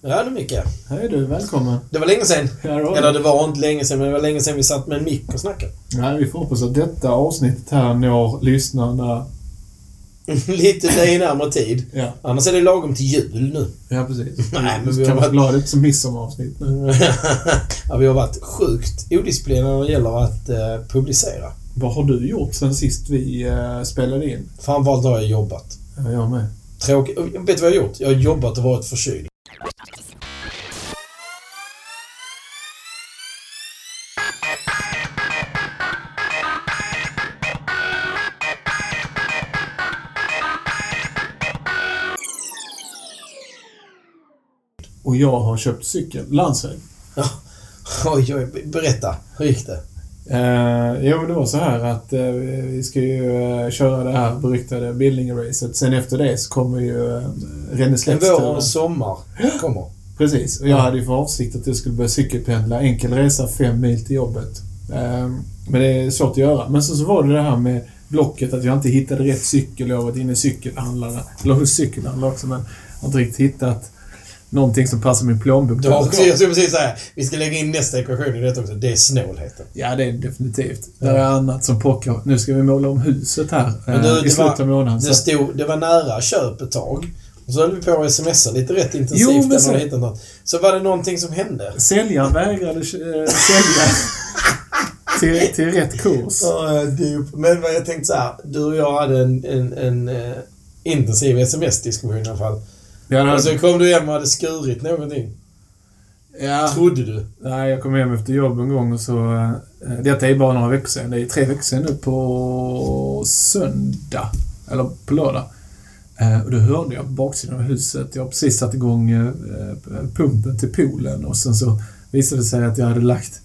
Ja du Micke. Hej du, välkommen. Det var länge. Ja, var Eller det var inte länge sedan, men det var länge sedan vi satt med en mick och snackade. Ja, vi får hoppas att detta avsnittet här når lyssnarna. Lite dig närmare tid. Ja, Annars är det lagom till jul nu. ja precis. Nej, men vi kan har vara varit- glada ut som midsommaravsnitt nu. ja, vi har varit sjukt odisciplinerade när det gäller att eh, publicera. Vad har du gjort sen sist vi eh, spelade in? Framförallt har jag jobbat. Ja, jag med. Tråkigt. Vet du vad jag har gjort? Jag har jobbat och varit förkyld. Och jag har köpt cykel. Landsväg. Ja. Oj, oj, berätta. Hur gick det? Eh, jo, men det var så här att eh, vi ska ju eh, köra det här beryktade Billingen-racet. Sen efter det så kommer ju eh, En vår och sommar kommer. Precis, och jag hade ju för avsikt att jag skulle börja cykelpendla. Enkel resa, fem mil till jobbet. Ehm, Men det är svårt att göra. Men så, så var det det här med blocket, att jag inte hittade rätt cykel. Jag har varit inne i cykelhandlarna, eller hos cykelhandlare också, men har inte riktigt hittat någonting som passar min plånbok. Också, jag skulle precis säga, vi ska lägga in nästa ekvation i detta också. Det är snålheten. Ja, det är definitivt. Det är annat som pockar. Nu ska vi måla om huset här Men du, eh, det i slutet var- av månaden. Det, stod, det var nära köp ett tag. Och så höll vi på att smsa lite rätt intensivt. Jo, men sen- något. Så var det någonting som hände. säljaren vägrade eh, sälja till, till rätt kurs. Ja, det- Men jag tänkte så här. Du och jag hade en, en, en eh, intensiv sms-diskussion i alla fall. Ja, det Och så hade, kom du hem och hade skurit någonting. ja, Trodde du. Nej, jag kom hem efter jobb en gång och så... Eh, detta är bara några veckor sedan. Det är tre veckor sedan nu på söndag. Eller på lördag. Eh, och då hörde jag på baksidan av huset. Jag har precis satt igång eh, pumpen till poolen och sen så visade det sig att jag hade lagt...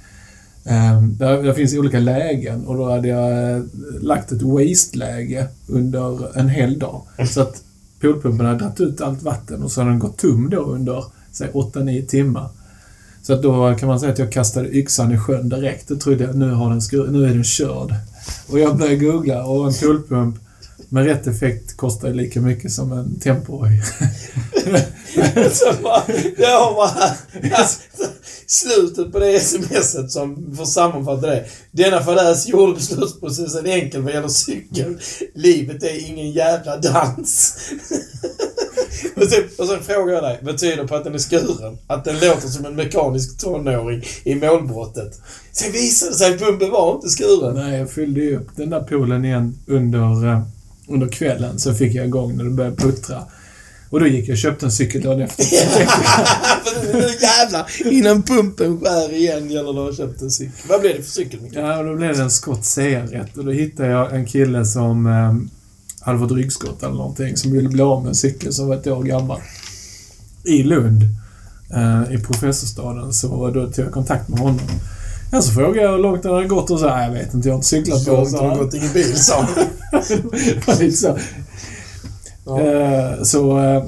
Där, där finns olika lägen och då hade jag lagt ett waste-läge under en hel dag. Så att poolpumpen hade dragit ut allt vatten och så hade den gått tom då under, säg 8-9 timmar. Så att då kan man säga att jag kastade yxan i sjön direkt. Då trodde jag nu, har den skru- nu är den körd. Och jag började googla och en poolpump med rätt effekt kostar lika mycket som en så bara, jag bara, alltså, slutet på det smset som får sammanfatta det. Denna fadäs gjorde beslutsprocessen enkel vad gäller cykel. Livet är ingen jävla dans. och, sen, och sen frågar jag dig, betyder på att den är skuren? Att den låter som en mekanisk tonåring i målbrottet? Sen visade det sig att pumpen var inte skuren. Nej, jag fyllde ju upp den där poolen igen under, eh, under kvällen. Så fick jag igång när det började puttra. Och då gick jag och köpte en cykel dagen efter. Jävlar, innan pumpen skär igen gäller det att ha köpt en cykel. Vad blev det för cykel, Micke? Ja, då blev det en Scott CR1 och då hittade jag en kille som eh, hade fått ryggskott eller någonting som ville bli av med en cykel som var ett år gammal. I Lund, eh, i professorstaden, så då tog jag kontakt med honom. Ja, så frågade jag hur långt han hade gått och så "Nej, jag vet inte, jag har inte cyklat Så på långt sa har gått ingen bil, sa Det lite så. Ja. Eh, så, eh,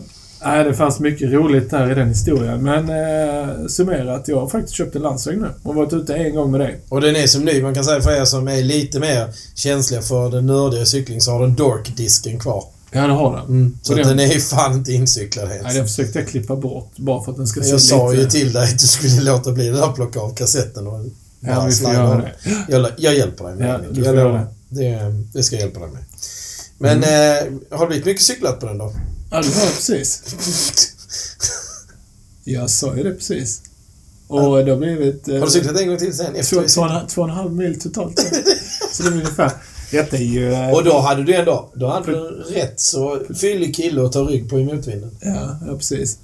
nej, det fanns mycket roligt där i den historien. Men eh, summerat, jag har faktiskt köpt en landsväg nu och varit ute en gång med det. Och den är som ny. Man kan säga för er som är lite mer känsliga för den nördiga cykling så har den Dork-disken kvar. Ja, det har den. Mm. Så den- den är ju fan inte incyklad helt. Nej, den försökte jag klippa bort bara för att den ska se jag sa lite... ju till dig att du skulle låta bli det där plocka av kassetten och Ja, vi får göra det. Jag, jag hjälper dig med Ja, det, Jag göra lovar. Det. Det ska jag hjälpa dig med. Men Mm. eh, har det blivit mycket cyklat på den då? Ja, det var precis. Jag sa ju det precis. Och det har blivit... Eh, Har du cyklat en gång till sen? Efter två, två, och två och en halv mil totalt. så det är ungefär... Detta är ju... eh, Och då hade du ändå, då hade du rätt så fyllig kille att ta rygg på i motvinden. Ja, ja, precis.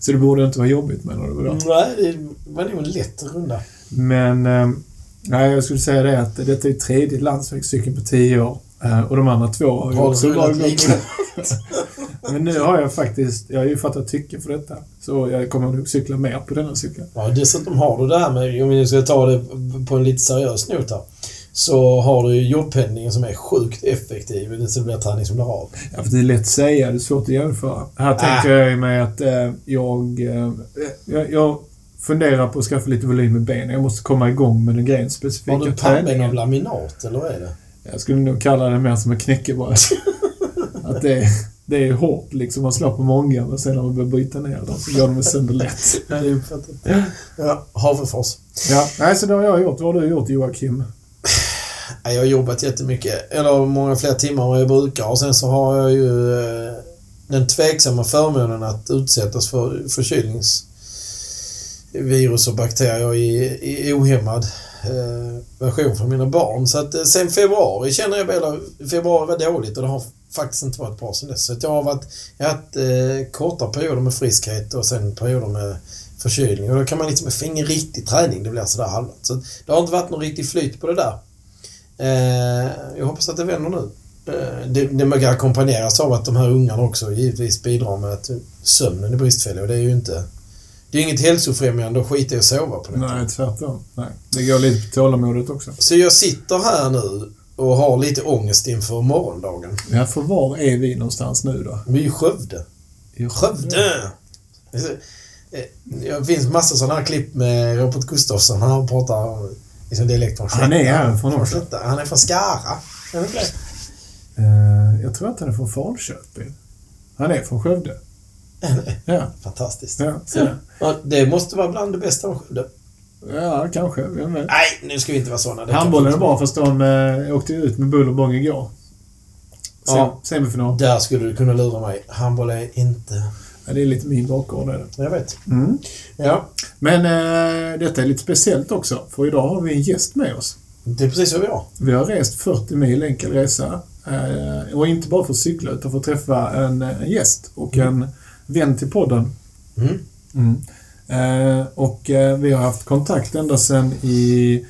Så det borde inte vara jobbigt menar du då? Nej, det var nog en lätt runda. Men... Nej, jag skulle säga det att detta är tredje landsvägscykeln på tio år. Eh, och de andra två har ju också varit? Men nu har jag faktiskt... Jag har ju fattat tycke för detta. Så jag kommer nog cykla mer på denna cykel. Ja, dessutom har du det här med, om vi ska ta det på en lite seriös not här. Så har du ju jobbpendlingen som är sjukt effektiv. Det blir träning som blir av. Ja, för det är lätt att säga, det är svårt att jämföra. Här tänker jag mig att eh, jag, eh, jag... Jag funderar på att skaffa lite volym med benen. Jag måste komma igång med den grejen specifika Har du pannben av laminat, eller vad är det? Jag skulle nog kalla det mer som en knäckebröd. att det är det är hårt liksom. Man slår på många men sen när man börjar bryta ner dem så går de sönder lätt. Ja, det är uppfattat. Ja, Haverfors. Ja, nej, så det har jag gjort. Vad har du gjort Joakim? Ja, Jag har jobbat jättemycket, eller många fler timmar än vad jag brukar och sen så har jag ju eh, den tveksamma förmånen att utsättas för virus och bakterier i, i ohämmad eh, version för mina barn. Så att eh, sen februari känner jag väl februari var dåligt och det har faktiskt inte varit bra sen dess. Så att jag har varit, jag har haft eh, korta perioder med friskhet och sen perioder med förkylning och då kan man liksom få ingen riktig träning, det blir sådär halvt. Så det har inte varit någon riktig flyt på det där. Eh, jag hoppas att det vänder nu. Eh, det, det ackompanjeras av att de här ungarna också givetvis bidrar med att sömnen är bristfällig och det är ju inte... Det är inget hälsofrämjande att skita i att sova på det. Nej, tvärtom. Nej. Det går lite på tålamodet också. Så jag sitter här nu och har lite ångest inför morgondagen. Ja, för var är vi någonstans nu då? Vi är i Skövde. I Skövde! Eh, Det finns massa sådana här klipp med Robert Gustafsson. Han pratar liksom dialekt från Han är härifrån Från. Slätta. Han är från Skara. Är det? Eh, jag tror att han är från Falköping. Han är från Skövde. Ja, Fantastiskt. ja, så det. Ja, det måste vara bland det bästa av Skövde. ja kanske. Vem vet. Nej, nu ska vi inte vara kan Handbollen är bra fast de eh, åkte ut med buller och bång igår. Sem- Ja. Semifinal. Där skulle du kunna lura mig. Handboll är inte... Ja, det är lite min bakgrund. Är det. Jag vet. Mm. Ja, Men eh, detta är lite speciellt också, för idag har vi en gäst med oss. det är precis vad vi har. Vi har rest 40 mil enkel resa. Eh, och inte bara för att cykla, utan för att träffa en, en gäst och en vän till podden. Mm. Mm. Eh, och eh, vi har haft kontakt ända sedan i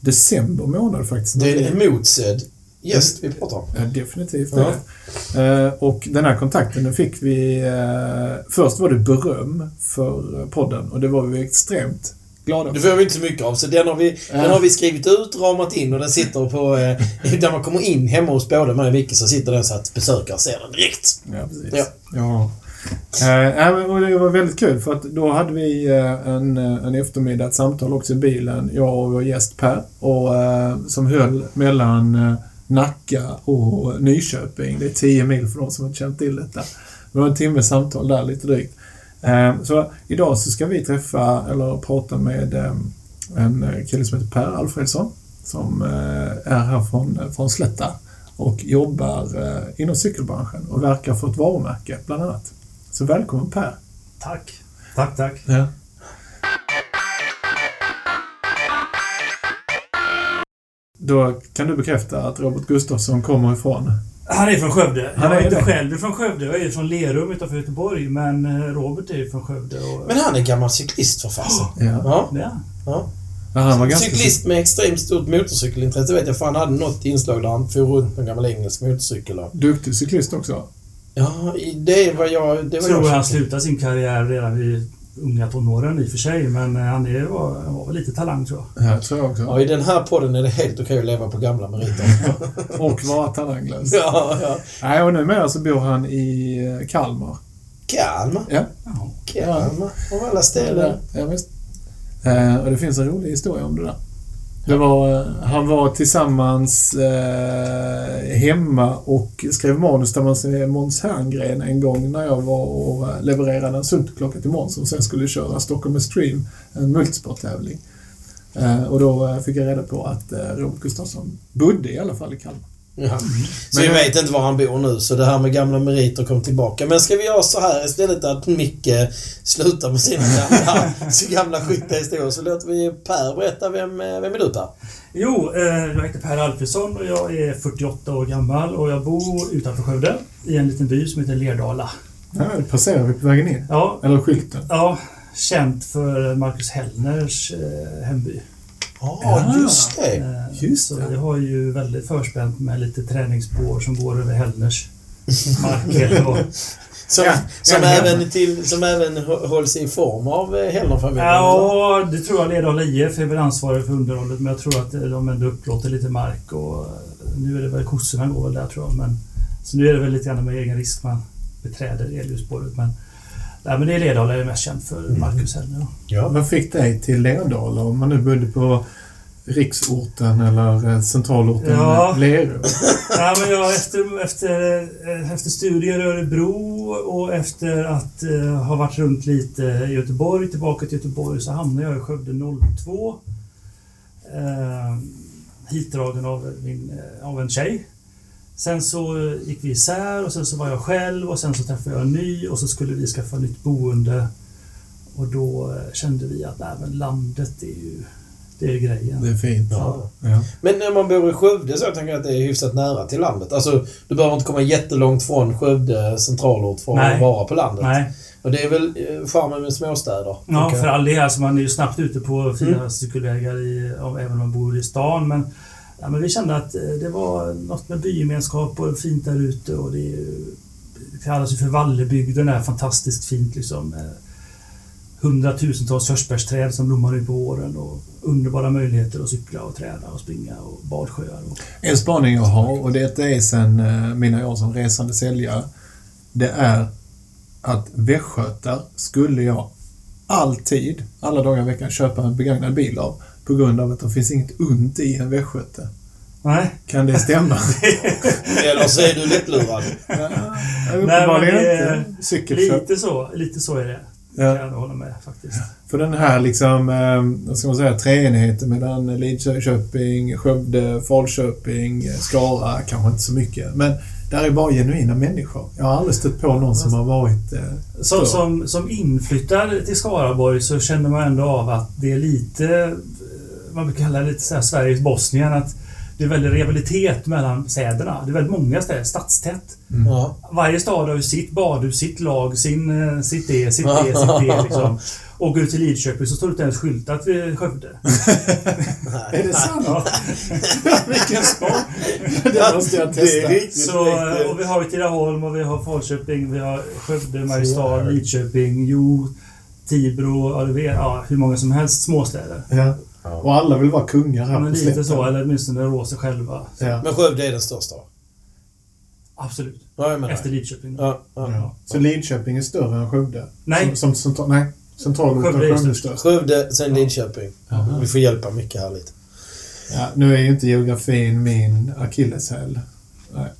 december månad faktiskt. Det är en emotsedd gäst vi pratar om. Ja, definitivt Ja. Eh, och den här kontakten den fick vi... Eh, först var det beröm för podden och det var vi extremt glada Det får vi inte så mycket av, så den har vi, Ja. den har vi skrivit ut, ramat in och den sitter på... Eh, där man kommer in hemma hos både mig och Micke så sitter den så att besökare ser den direkt. Ja, precis. Ja. Ja. Eh, och det var väldigt kul för att då hade vi eh, en, eh, en eftermiddag, ett samtal också i bilen, jag och vår gäst Per, och, eh, som höll mellan eh, Nacka och Nyköping. Det är 10 mil för de som inte känt till detta. Det var en timmes samtal där, lite drygt. Eh, så idag så ska vi träffa, eller prata med eh, en kille som heter Per Alfredsson, som eh, är här från, eh, från Slätta och jobbar eh, inom cykelbranschen och verkar för ett varumärke, bland annat. Så välkommen Per! Tack. Tack, tack. Ja. Då kan du bekräfta att Robert Gustafsson kommer ifrån... Han är från Skövde. Han jag är är inte det. själv från Skövde. Jag är från Lerum utanför Göteborg. Men eh, Robert är från Skövde. Och, Men han är gammal cyklist för fasen. Ja. Ja. ja. ja. Ja, han var ganska... Cyklist med extremt stort motorcykelintresse vet jag, för han hade något inslag där han for runt med en gammal engelsk motorcykel. och- Duktig cyklist också. Ja, det var jag... Det Jag var tror jag han slutade sin karriär redan vid unga tonåren i och för sig. Men eh, han är, var, var lite talang tror jag. Ja, det tror jag också. Ja, i den här podden är det helt okej att leva på gamla meriter. Och vara talanglös. ja, ja. Nej, och numera så bor han i eh, Kalmar. Kalmar. Ja. Ja. Kalmar. Av alla ställen. Ja, visst. Eh, och det finns en rolig historia om det där. Det var, eh, han var tillsammans eh, hemma och skrev manus tillsammans med Måns Herngren en gång när jag var och eh, levererade en sultklocka till Måns som sen skulle köra Stockholm Stream, en multisporttävling. Eh, och då eh, fick jag reda på att eh, Robert Gustafsson bodde i alla fall i Kalmar. Ja. Så Men vi jag- vet inte var han bor nu, så det här med gamla meriter kom tillbaka. Men ska vi göra så här istället att Micke slutar med sina gamla, så gamla skitiga historier så låter vi Per berätta vem, vem är du Per? Jo, eh, jag heter Per Alfredsson och jag är 48 år gammal och jag bor utanför Skövde i en liten by som heter Lerdala. Ja, det passerar vi på vägen in. Ja, Eller skylten. ja känt för Marcus Hellners eh, hemby. Ja, Ja. just det. Eh, Just så det. jag har ju väldigt förspänt med lite träningsspår som går över Hellners marker. Och, Som, Ja, som, ja, även till, som även hå- hålls i form av eh, Hellner-familjen. ja, det tror jag Lerdala IF är väl ansvarig för underhållet men jag tror att de ändå upplåter lite mark och eh, nu är det väl kossorna går väl där tror jag. Men, så nu är det väl lite grann med egen risk man beträder elljusspåret. Men, nej, men det är Lerdala jag är mest känd för, Marcus Hellner. Ja. Vad fick dig till Lerdala om man nu bodde på riksorten eller eh, centralorten Ja. Lerum? Ja, men jag, efter, efter, eh, efter studier i Örebro och efter att eh, ha varit runt lite i Göteborg, tillbaka till Göteborg, så hamnade jag i Skövde 02. Eh, hitdragen av, min, eh, av en tjej. Sen så gick vi isär och sen så var jag själv och sen så träffade jag en ny och så skulle vi skaffa nytt boende. Och då eh, kände vi att nej, landet är ju det är grejen. Det är fint. Ja. Ja. Men när man bor i Skövde så jag tänker jag att det är hyfsat nära till landet. Alltså, du behöver inte komma jättelångt från Skövde centralort för Nej. att vara på landet. Nej, Och det är väl eh, charmen med småstäder. Ja, för all del. Alltså man är ju snabbt ute på fina Mm. cykelvägar i, även om man bor i stan. Men, ja, men vi kände att eh, det var något med bygemenskap och fint där ute. Och det, det kallas ju för Vallebygden. Är fantastiskt fint liksom. Hundratusentals körsbärsträd som blommar ut på våren och underbara möjligheter att cykla och träna och springa och badsjöar. Och, En spaning jag har, och det är sen eh, mina år som resande säljare, det är att västgötar skulle jag alltid, alla dagar i veckan, köpa en begagnad bil av på grund av att det finns inget ont i en västgöte. nej, Kan det stämma? Eller så är du lättlurad. ja, men uppenbarligen det- inte. Cykelköp. lite så, lite så är det. Ja. Kan jag hålla med faktiskt. För den här liksom, eh, vad ska man säga, treenigheten mellan Lidköping, Skövde, Falköping, Skara, kanske inte så mycket. Men där är bara genuina människor. Jag har aldrig stött på någon som har varit... Eh, Som, större. som, som inflyttad till Skaraborg så känner man ändå av att det är lite, man kallar det lite så här Sveriges Bosnien, att det är väldigt rivalitet mellan städerna. Det är väldigt många städer, stadstätt. Mm. Ja. Varje stad har ju sitt badhus, sitt lag, sin, eh, sitt det, sitt det, sitt det. Liksom. Och går du till Lidköping så står det inte ens skyltat vid Skövde. Är det sant? Ja. Vilken span! Det måste jag testa. riktigt, Så, och vi har Tidaholm och vi har Falköping, vi har Skövde, Mariestad, Lidköping, Jo, Tibro, ja, vet, ja, hur många som helst småstäder. Ja. Och alla vill vara kungar här Men på lite så, eller åtminstone rå sig själva. Ja. Men Skövde är den största? Absolut. Ja, Efter. Lidköping. Ja, ja. Ja. Så Lidköping är större än Skövde? Nej. Som, som central, nej, centralorten Skövde är Skövde är störst. Skövde, sen Lidköping. Vi får hjälpa mycket här lite. Ja, nu är ju inte geografin min akilleshäl. Nej.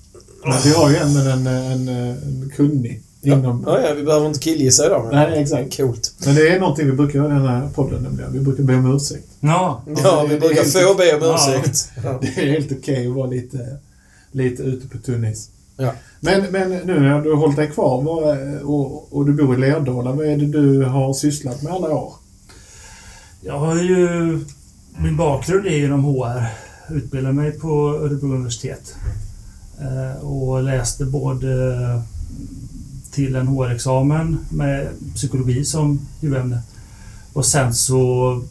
Men vi har ju en, men en, en, en kunnig inom... Ja, ja, vi behöver inte killgissa idag. Men Nej, exakt. Coolt. Men det är någonting vi brukar göra i den här podden nämligen. Vi brukar be om ursäkt. Ja. Ja, vi det är brukar helt- få be om ursäkt. Ja. Det är helt okej att vara lite, lite ute på tunnis. Ja. Men, men nu när du har hållit dig kvar vad, och, och du bor i Lerdala, vad är det du har sysslat med alla år? Jag har ju... Min bakgrund är inom HR. Utbildade mig på Örebro universitet. Eh, Och läste både till en HR-examen med psykologi som huvudämne. Och sen så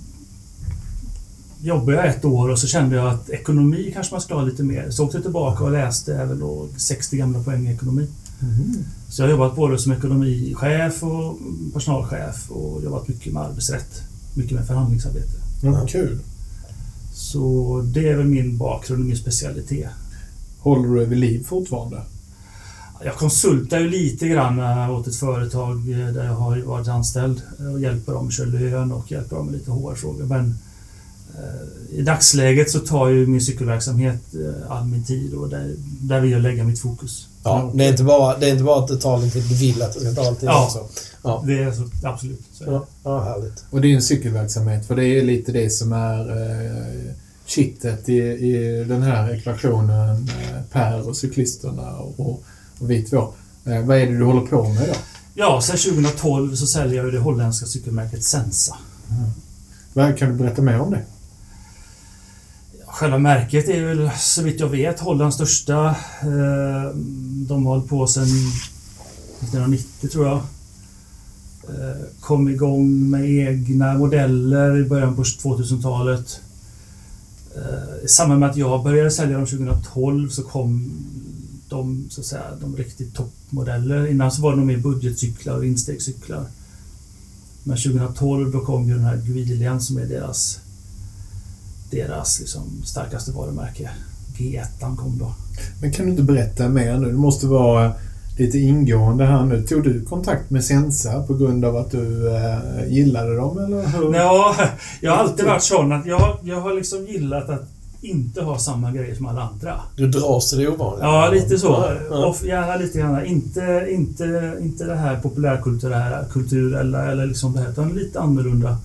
jobbade jag ett år och så kände jag att ekonomi kanske man skulle ha lite mer. Så åkte jag tillbaka och läste även då 60 gamla poäng i ekonomi. Så jag har jobbat både som ekonomichef och personalchef och jobbat mycket med arbetsrätt. Mycket med förhandlingsarbete. Ja, kul. Så det är väl min bakgrund och min specialitet. Håller du vid liv fortfarande? Jag konsultar ju lite grann eh, åt ett företag eh, där jag har varit anställd eh, och hjälper dem köra lön och hjälper dem med lite HR-frågor. Men i dagsläget så tar ju min cykelverksamhet all min tid och där, där vill jag lägga mitt fokus. Ja, det är inte bara, det är inte bara att det tar lite tid. Du vill att det ska ta all tid Ja. också. Ja. Det är så, absolut. Så är det. Ja, ja, härligt. Och det är en cykelverksamhet, för det är lite det som är eh, kittet i, i den här ekvationen eh, Per och cyklisterna och, och vi två. Eh, vad är det du håller på med då? Ja, sedan 2012 så säljer jag det holländska cykelmärket Sensa. Vad, kan du berätta mer om det? Själva märket är väl så vitt jag vet Hollands största. Eh, De har hållit på sedan 1990 tror jag. Eh, Kom igång med egna modeller i början på 2000-talet. Eh, I samband med att jag började sälja dem 2012 så kom de, så att säga, de riktigt toppmodeller. Innan så var det nog mer budgetcyklar och instegscyklar. Men 2012 då kom ju den här Guilian som är deras deras liksom, starkaste varumärke. G1 kom då. Men kan du inte berätta mer nu? Det måste vara lite ingående här nu. Tog du kontakt med Sensa på grund av att du eh, gillade dem eller hur? Ja, jag har alltid varit sån att jag, jag har liksom gillat att inte ha samma grejer som alla andra. Du dras till det ovanliga. Ja, lite så. Ja. Och gärna lite grann. Inte, inte, inte det här populärkulturella kultur eller, eller liksom det här, utan lite annorlunda.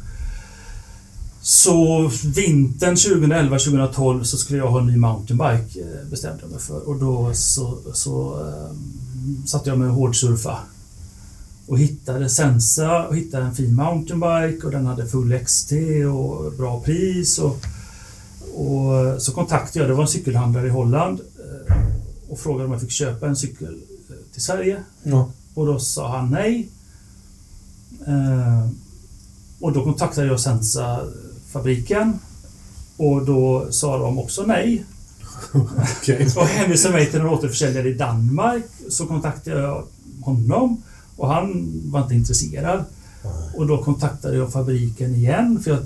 Så vintern 2011-2012 så skulle jag ha en ny mountainbike eh, bestämde jag mig för. Och då så, så um, satte jag mig och hårdsurfa. Och hittade Sensa och hittade en fin mountainbike och den hade full XT och bra pris. Och, och så kontaktade jag, det var en cykelhandlare i Holland eh, och frågade om jag fick köpa en cykel eh, till Sverige. Ja. Och då sa han nej. Eh, och då kontaktade jag Sensa-fabriken. Och då sa de också nej. Okej. Och hänvisade mig till en återförsäljare i Danmark. Så kontaktade jag honom. Och han var inte intresserad. Och då kontaktade jag fabriken igen. För jag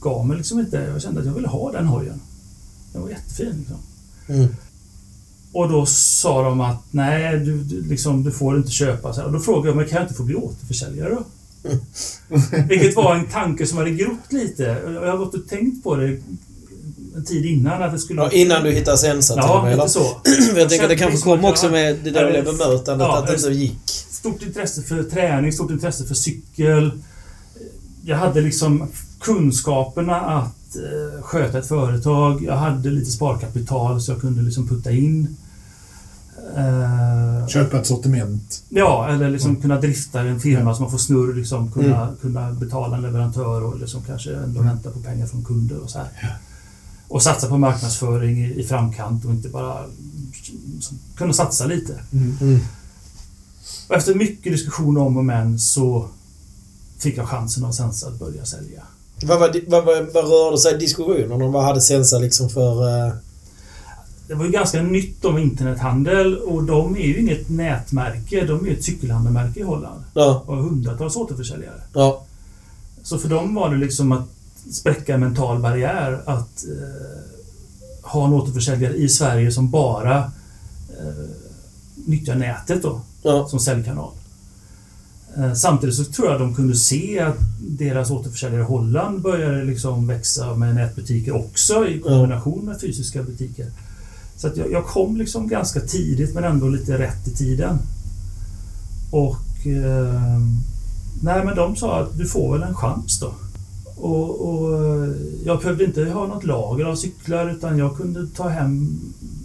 gav mig liksom inte. Jag kände att jag ville ha den hojen. Den var jättefin. Liksom. Mm. Och då sa de att nej, du, du, liksom, du får inte köpa. Så här. Och då frågade jag mig, kan jag inte få bli återförsäljare då? Vilket var en tanke som hade grott lite. Jag har gått och tänkt på det en tid innan att det skulle... Ja, innan du hittar Sensa till och Ja, med, eller? så. Jag tänker att det kanske liksom kom också med det dåliga Ja, bemötandet, ja, att det inte gick. Stort intresse för träning, stort intresse för cykel. Jag hade liksom kunskaperna att eh, sköta ett företag. Jag hade lite sparkapital så jag kunde liksom putta in. Eh, Köpa ett sortiment. Ja, eller liksom kunna drifta en firma så man får snurr, liksom kunna, kunna betala en leverantör och liksom kanske ändå vänta på pengar från kunder och så här. Och satsa på marknadsföring i, i framkant och inte bara liksom, kunna satsa lite. Mm. Och efter mycket diskussion om och men så fick jag chansen av Sensa att börja sälja. Vad, var, vad, vad, vad rörde sig diskussionen om? Vad hade Sensa liksom för... eh, Det var ju ganska nytt om internethandel och de är ju inget nätmärke, de är ett cykelhandelmärke i Holland. ja, Och har hundratals återförsäljare. ja, Så för dem var det liksom att spräcka en mental barriär att eh, ha en återförsäljare i Sverige som bara eh, nyttjar nätet då, ja. som säljkanal. Eh, samtidigt så tror jag de kunde se att deras återförsäljare i Holland började liksom växa med nätbutiker också i kombination med fysiska butiker. Så att jag, jag kom liksom ganska tidigt men ändå lite rätt i tiden. Och... Eh, nej men de sa att du får väl en chans då. Och, och eh, jag behövde inte ha något lager av cyklar utan jag kunde ta hem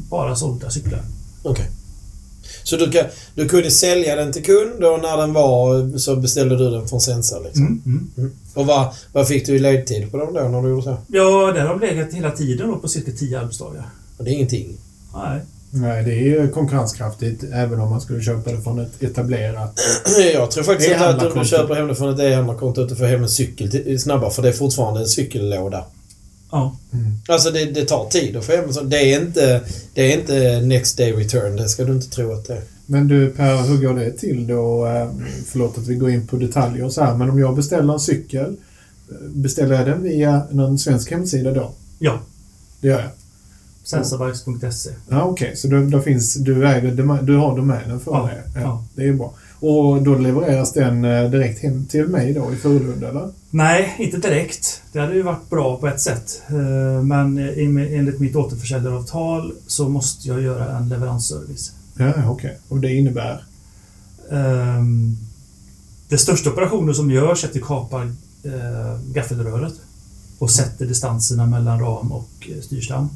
bara sålda cyklar. Okej. Så du, kan, du kunde sälja den till kund och när den var så beställde du den från Sensa liksom? Mm, mm. Mm. Och vad, vad fick du i ledtid på dem då när du gjorde så? Ja, där har legat hela tiden då på cirka 10 arbetsdagar. Och det är ingenting. Nej. Nej, det är ju konkurrenskraftigt även om man skulle köpa det från ett etablerat... Jag tror faktiskt inte att om du köper hem det från ett e-handlarkonto att du får hem en cykel snabbare för det är fortfarande en cykellåda. Ja. Alltså det, det tar tid att få hem en. Det är inte, det är inte next day return. Det ska du inte tro att det är. Men du Per, hur går det till då? Eh, Förlåt att vi går in på detaljer och så här, men om jag beställer en cykel, beställer jag den via någon svensk hemsida då? Ja. Det gör jag. Sensabikes.se. Ja, okej. Så då, då finns, du, äger, du har domänen för Ja, det? ja. Det är bra. Och då levereras den eh, direkt hem till mig då i Furulund, eller? Nej, inte direkt. Det hade ju varit bra på ett sätt. Eh, Men enligt mitt återförsäljaravtal så måste jag göra en leveransservice. Ja, okej. Och det innebär? Ehm, Det största operationen som görs är att vi kapar eh, gaffelröret och sätter distanserna mellan ram och styrstam.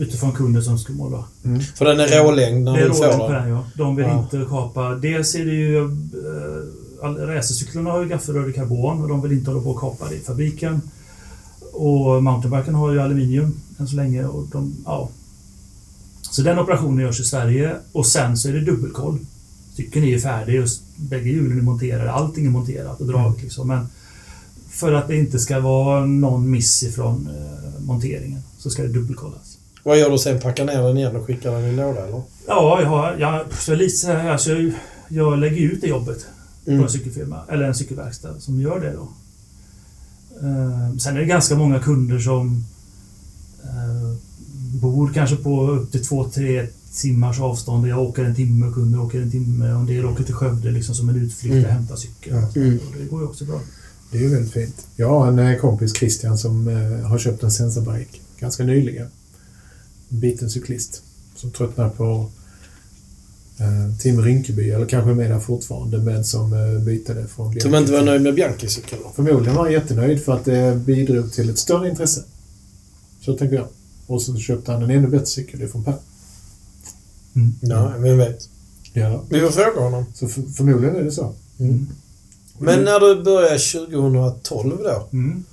Eh, Utifrån kundens önskemål. Då. Mm. För den är rålängd när Det är du får den. den, ja. De vill Ja. inte kapa... Dels är det ju... eh, all- Racercyklarna har ju gaffelrör i karbon och de vill inte hålla på och kapa det i fabriken. Och mountainbiken har ju aluminium än så länge. Och de, ja. Så den operationen görs i Sverige och sen så är det dubbelkoll. Cykeln är ju färdig och bägge hjulen är monterade. Allting är monterat och draget liksom. Men för att det inte ska vara någon miss ifrån eh, monteringen så ska det dubbelkollas. Vad gör du sen? Packar ner den igen och skickar den i låda eller? Ja, jag, har, jag, så lite så här, alltså, jag, jag lägger ut det jobbet på Mm. en cykelfirma, eller en cykelverkstad som gör det då. Eh, sen är det ganska många kunder som eh, bor kanske på upp till två, tre timmars avstånd. Jag åker en timme och kunder åker en timme. Och en del åker till Skövde liksom som en utflykt Mm. och hämtar cykel. Ja. Mm. Och det går ju också bra. Det är ju väldigt fint. Jag har en eh, kompis, Christian, som eh, har köpt en Sensa-bike ganska nyligen. En biten cyklist som tröttnar på eh, Team Rinkeby, eller kanske med där fortfarande, men som eh, bytte det från Som inte var nöjd med Bianchis cykel? Förmodligen var han jättenöjd för att det bidrog till ett större intresse. Så tänker jag. Och så köpte han en ännu bättre cykel ifrån Per. Mm. Ja, vem vet. Ja. Vi får fråga honom. Så för, förmodligen är det så. Mm. Men när du började 2012 då? Mm.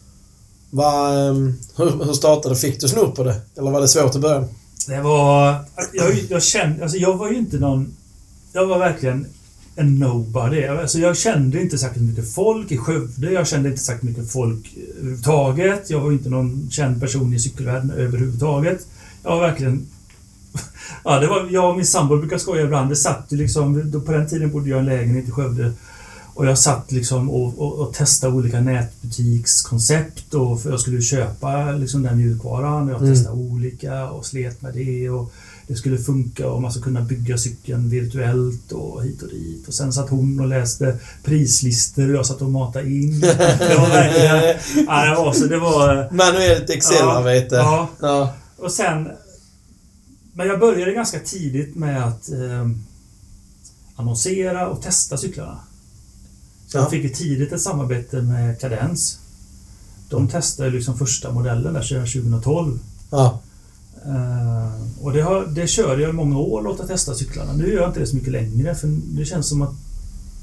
Vad, ehm, hur, hur startade Fick du snurr på det? Eller var det svårt i början? Det var... Alltså, jag, jag kände... Alltså jag var ju inte någon... Jag var verkligen en nobody. Alltså jag kände inte särskilt mycket folk i Skövde. Jag kände inte särskilt mycket folk överhuvudtaget. Jag var inte någon känd person i cykelvärlden överhuvudtaget. Jag var verkligen... Ja, det var, jag och min sambo brukar skoja ibland. Det satt ju liksom... Då på den tiden bodde jag i en lägenhet i Skövde. Och jag satt liksom och, och, och testade olika nätbutikskoncept och för jag skulle köpa liksom den mjukvaran. Jag Mm. testade olika och slet med det och det skulle funka och man skulle kunna bygga cykeln virtuellt och hit och dit. Och sen satt hon och läste prislistor och jag satt och matade in. Det var verkligen... Ja, det var så det var... Manuellt Excel-arbete. Ja, Ja. och sen... Men jag började ganska tidigt med att eh, annonsera och testa cyklarna. Så jag fick ju tidigt ett samarbete med Cadence. De testade liksom första modellen där 2012. Ja. Eh, och det, har, det körde jag i många år, låta testa cyklarna. Nu gör jag inte det så mycket längre för det känns som att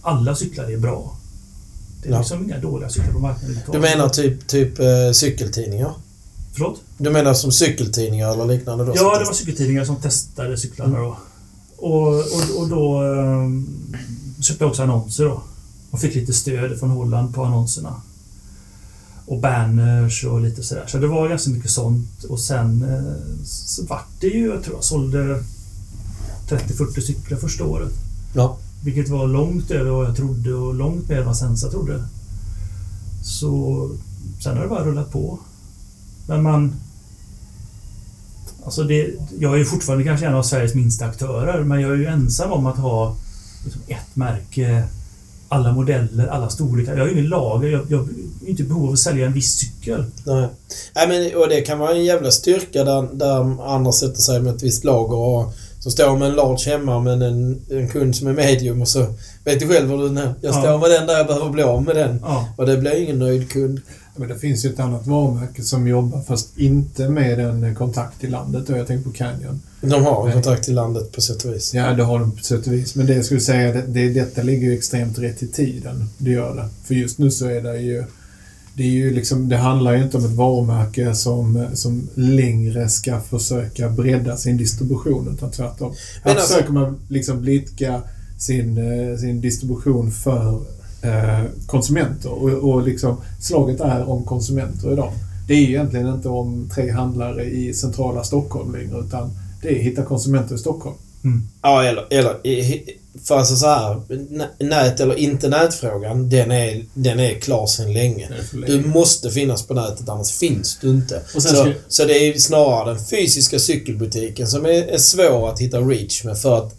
alla cyklar är bra. Det är Ja. liksom inga dåliga cyklar på marknaden. Du menar typ, typ eh, cykeltidningar? Förlåt? Du menar som cykeltidningar eller liknande då? Ja, det var cykeltidningar som testade cyklarna då. Och, och, och då um, köpte jag också annonser då. Och fick lite stöd från Holland på annonserna. Och banners och lite sådär. Så det var ganska mycket sånt. Och sen eh, så vart det ju, jag tror jag sålde 30-40 cyklar första året. Ja. Vilket var långt över vad jag trodde och långt mer än vad Sensa trodde. Så sen har det bara rullat på. Men man... Alltså det, jag är ju fortfarande kanske en av Sveriges minsta aktörer, men jag är ju ensam om att ha liksom ett märke, alla modeller, alla storlekar. Jag har ju ingen lager. Jag, jag är inte i behov av att sälja en viss cykel. Nej. Nej men, och det kan vara en jävla styrka där, där andra sätter sig med ett visst lager och så står med en large hemma men en, en kund som är medium och så vet du själv vad du nej, Jag står Ja. med den där jag behöver bli av med den. Ja. Och det blir ingen nöjd kund. Men det finns ju ett annat varumärke som jobbar fast inte med en kontakt i landet. Och jag tänker på Canyon. De har en kontakt till landet på sätt och vis. Ja, det har de på sätt och vis. Men det jag skulle säga, det, det, detta ligger ju extremt rätt i tiden. Det gör det. För just nu så är det ju... Det, är ju liksom, det handlar ju inte om ett varumärke som, som längre ska försöka bredda sin distribution, utan tvärtom. Här Men alltså- försöker man liksom blidka sin, eh, sin distribution för eh, konsumenter. Och, och liksom, slaget är om konsumenter idag. Det är ju egentligen inte om tre handlare i centrala Stockholm längre, utan det är hitta konsumenter i Stockholm. Mm. Ja, eller, eller för alltså så här, nä- nät eller inte nätfrågan, den är, den är klar sedan länge. För Du länge. måste finnas på nätet, annars finns du inte. Så, ska- så det är snarare den fysiska cykelbutiken som är, är svår att hitta reach med för att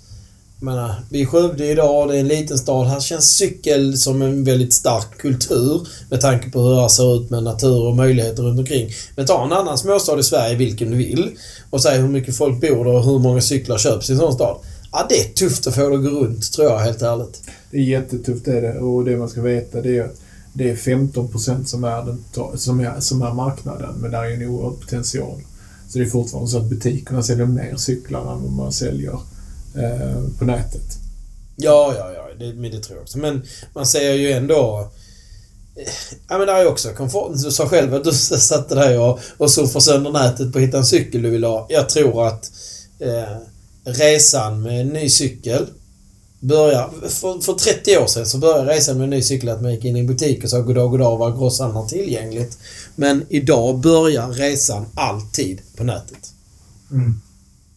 menar, vi är Skövde idag, det är en liten stad. Här känns cykel som en väldigt stark kultur med tanke på hur det ser ut med natur och möjligheter runt omkring. Men ta en annan småstad i Sverige, vilken du vill, och säg hur mycket folk bor där och hur många cyklar köps i en sån stad. Ja, det är tufft att få det att gå runt, tror jag helt ärligt. Det är jättetufft det är det. Och det man ska veta det är att det är 15 procent som är, den, som, är, som är marknaden, men där är en oerhörd potential. Så det är fortfarande så att butikerna säljer mer cyklar än vad man säljer eh, på nätet. Ja, ja, ja. Det, men det tror jag också. Men man ser ju ändå... eh, Ja men det är ju också komfort. Du sa själv att du satte dig och, och surfade sönder nätet på att hitta en cykel du vill ha. Jag tror att eh, resan med en ny cykel börjar... För, för 30 år sedan så började resan med en ny cykel att man gick in i en butik och sa goddag, goddag var grosshandlaren tillgängligt. Men idag börjar resan alltid på nätet. Mm.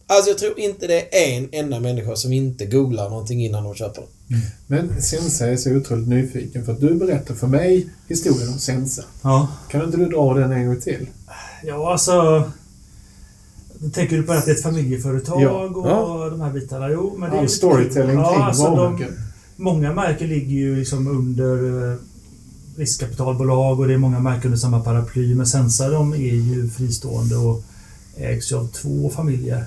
Alltså jag tror inte det är en enda människa som inte googlar någonting innan de köper det. Men Sensa är så otroligt nyfiken för att du berättar för mig historien om Sensa. Ja. Kan inte du dra den en gång till? Ja, alltså... Tänker du på att det är ett familjeföretag Ja. och Ja. de här bitarna? Jo, men det är lite- storytelling Ja, kring alltså de. Många märken ligger ju liksom under eh, riskkapitalbolag och det är många märken under samma paraply. Men Sensa de är ju fristående och ägs ju av två familjer.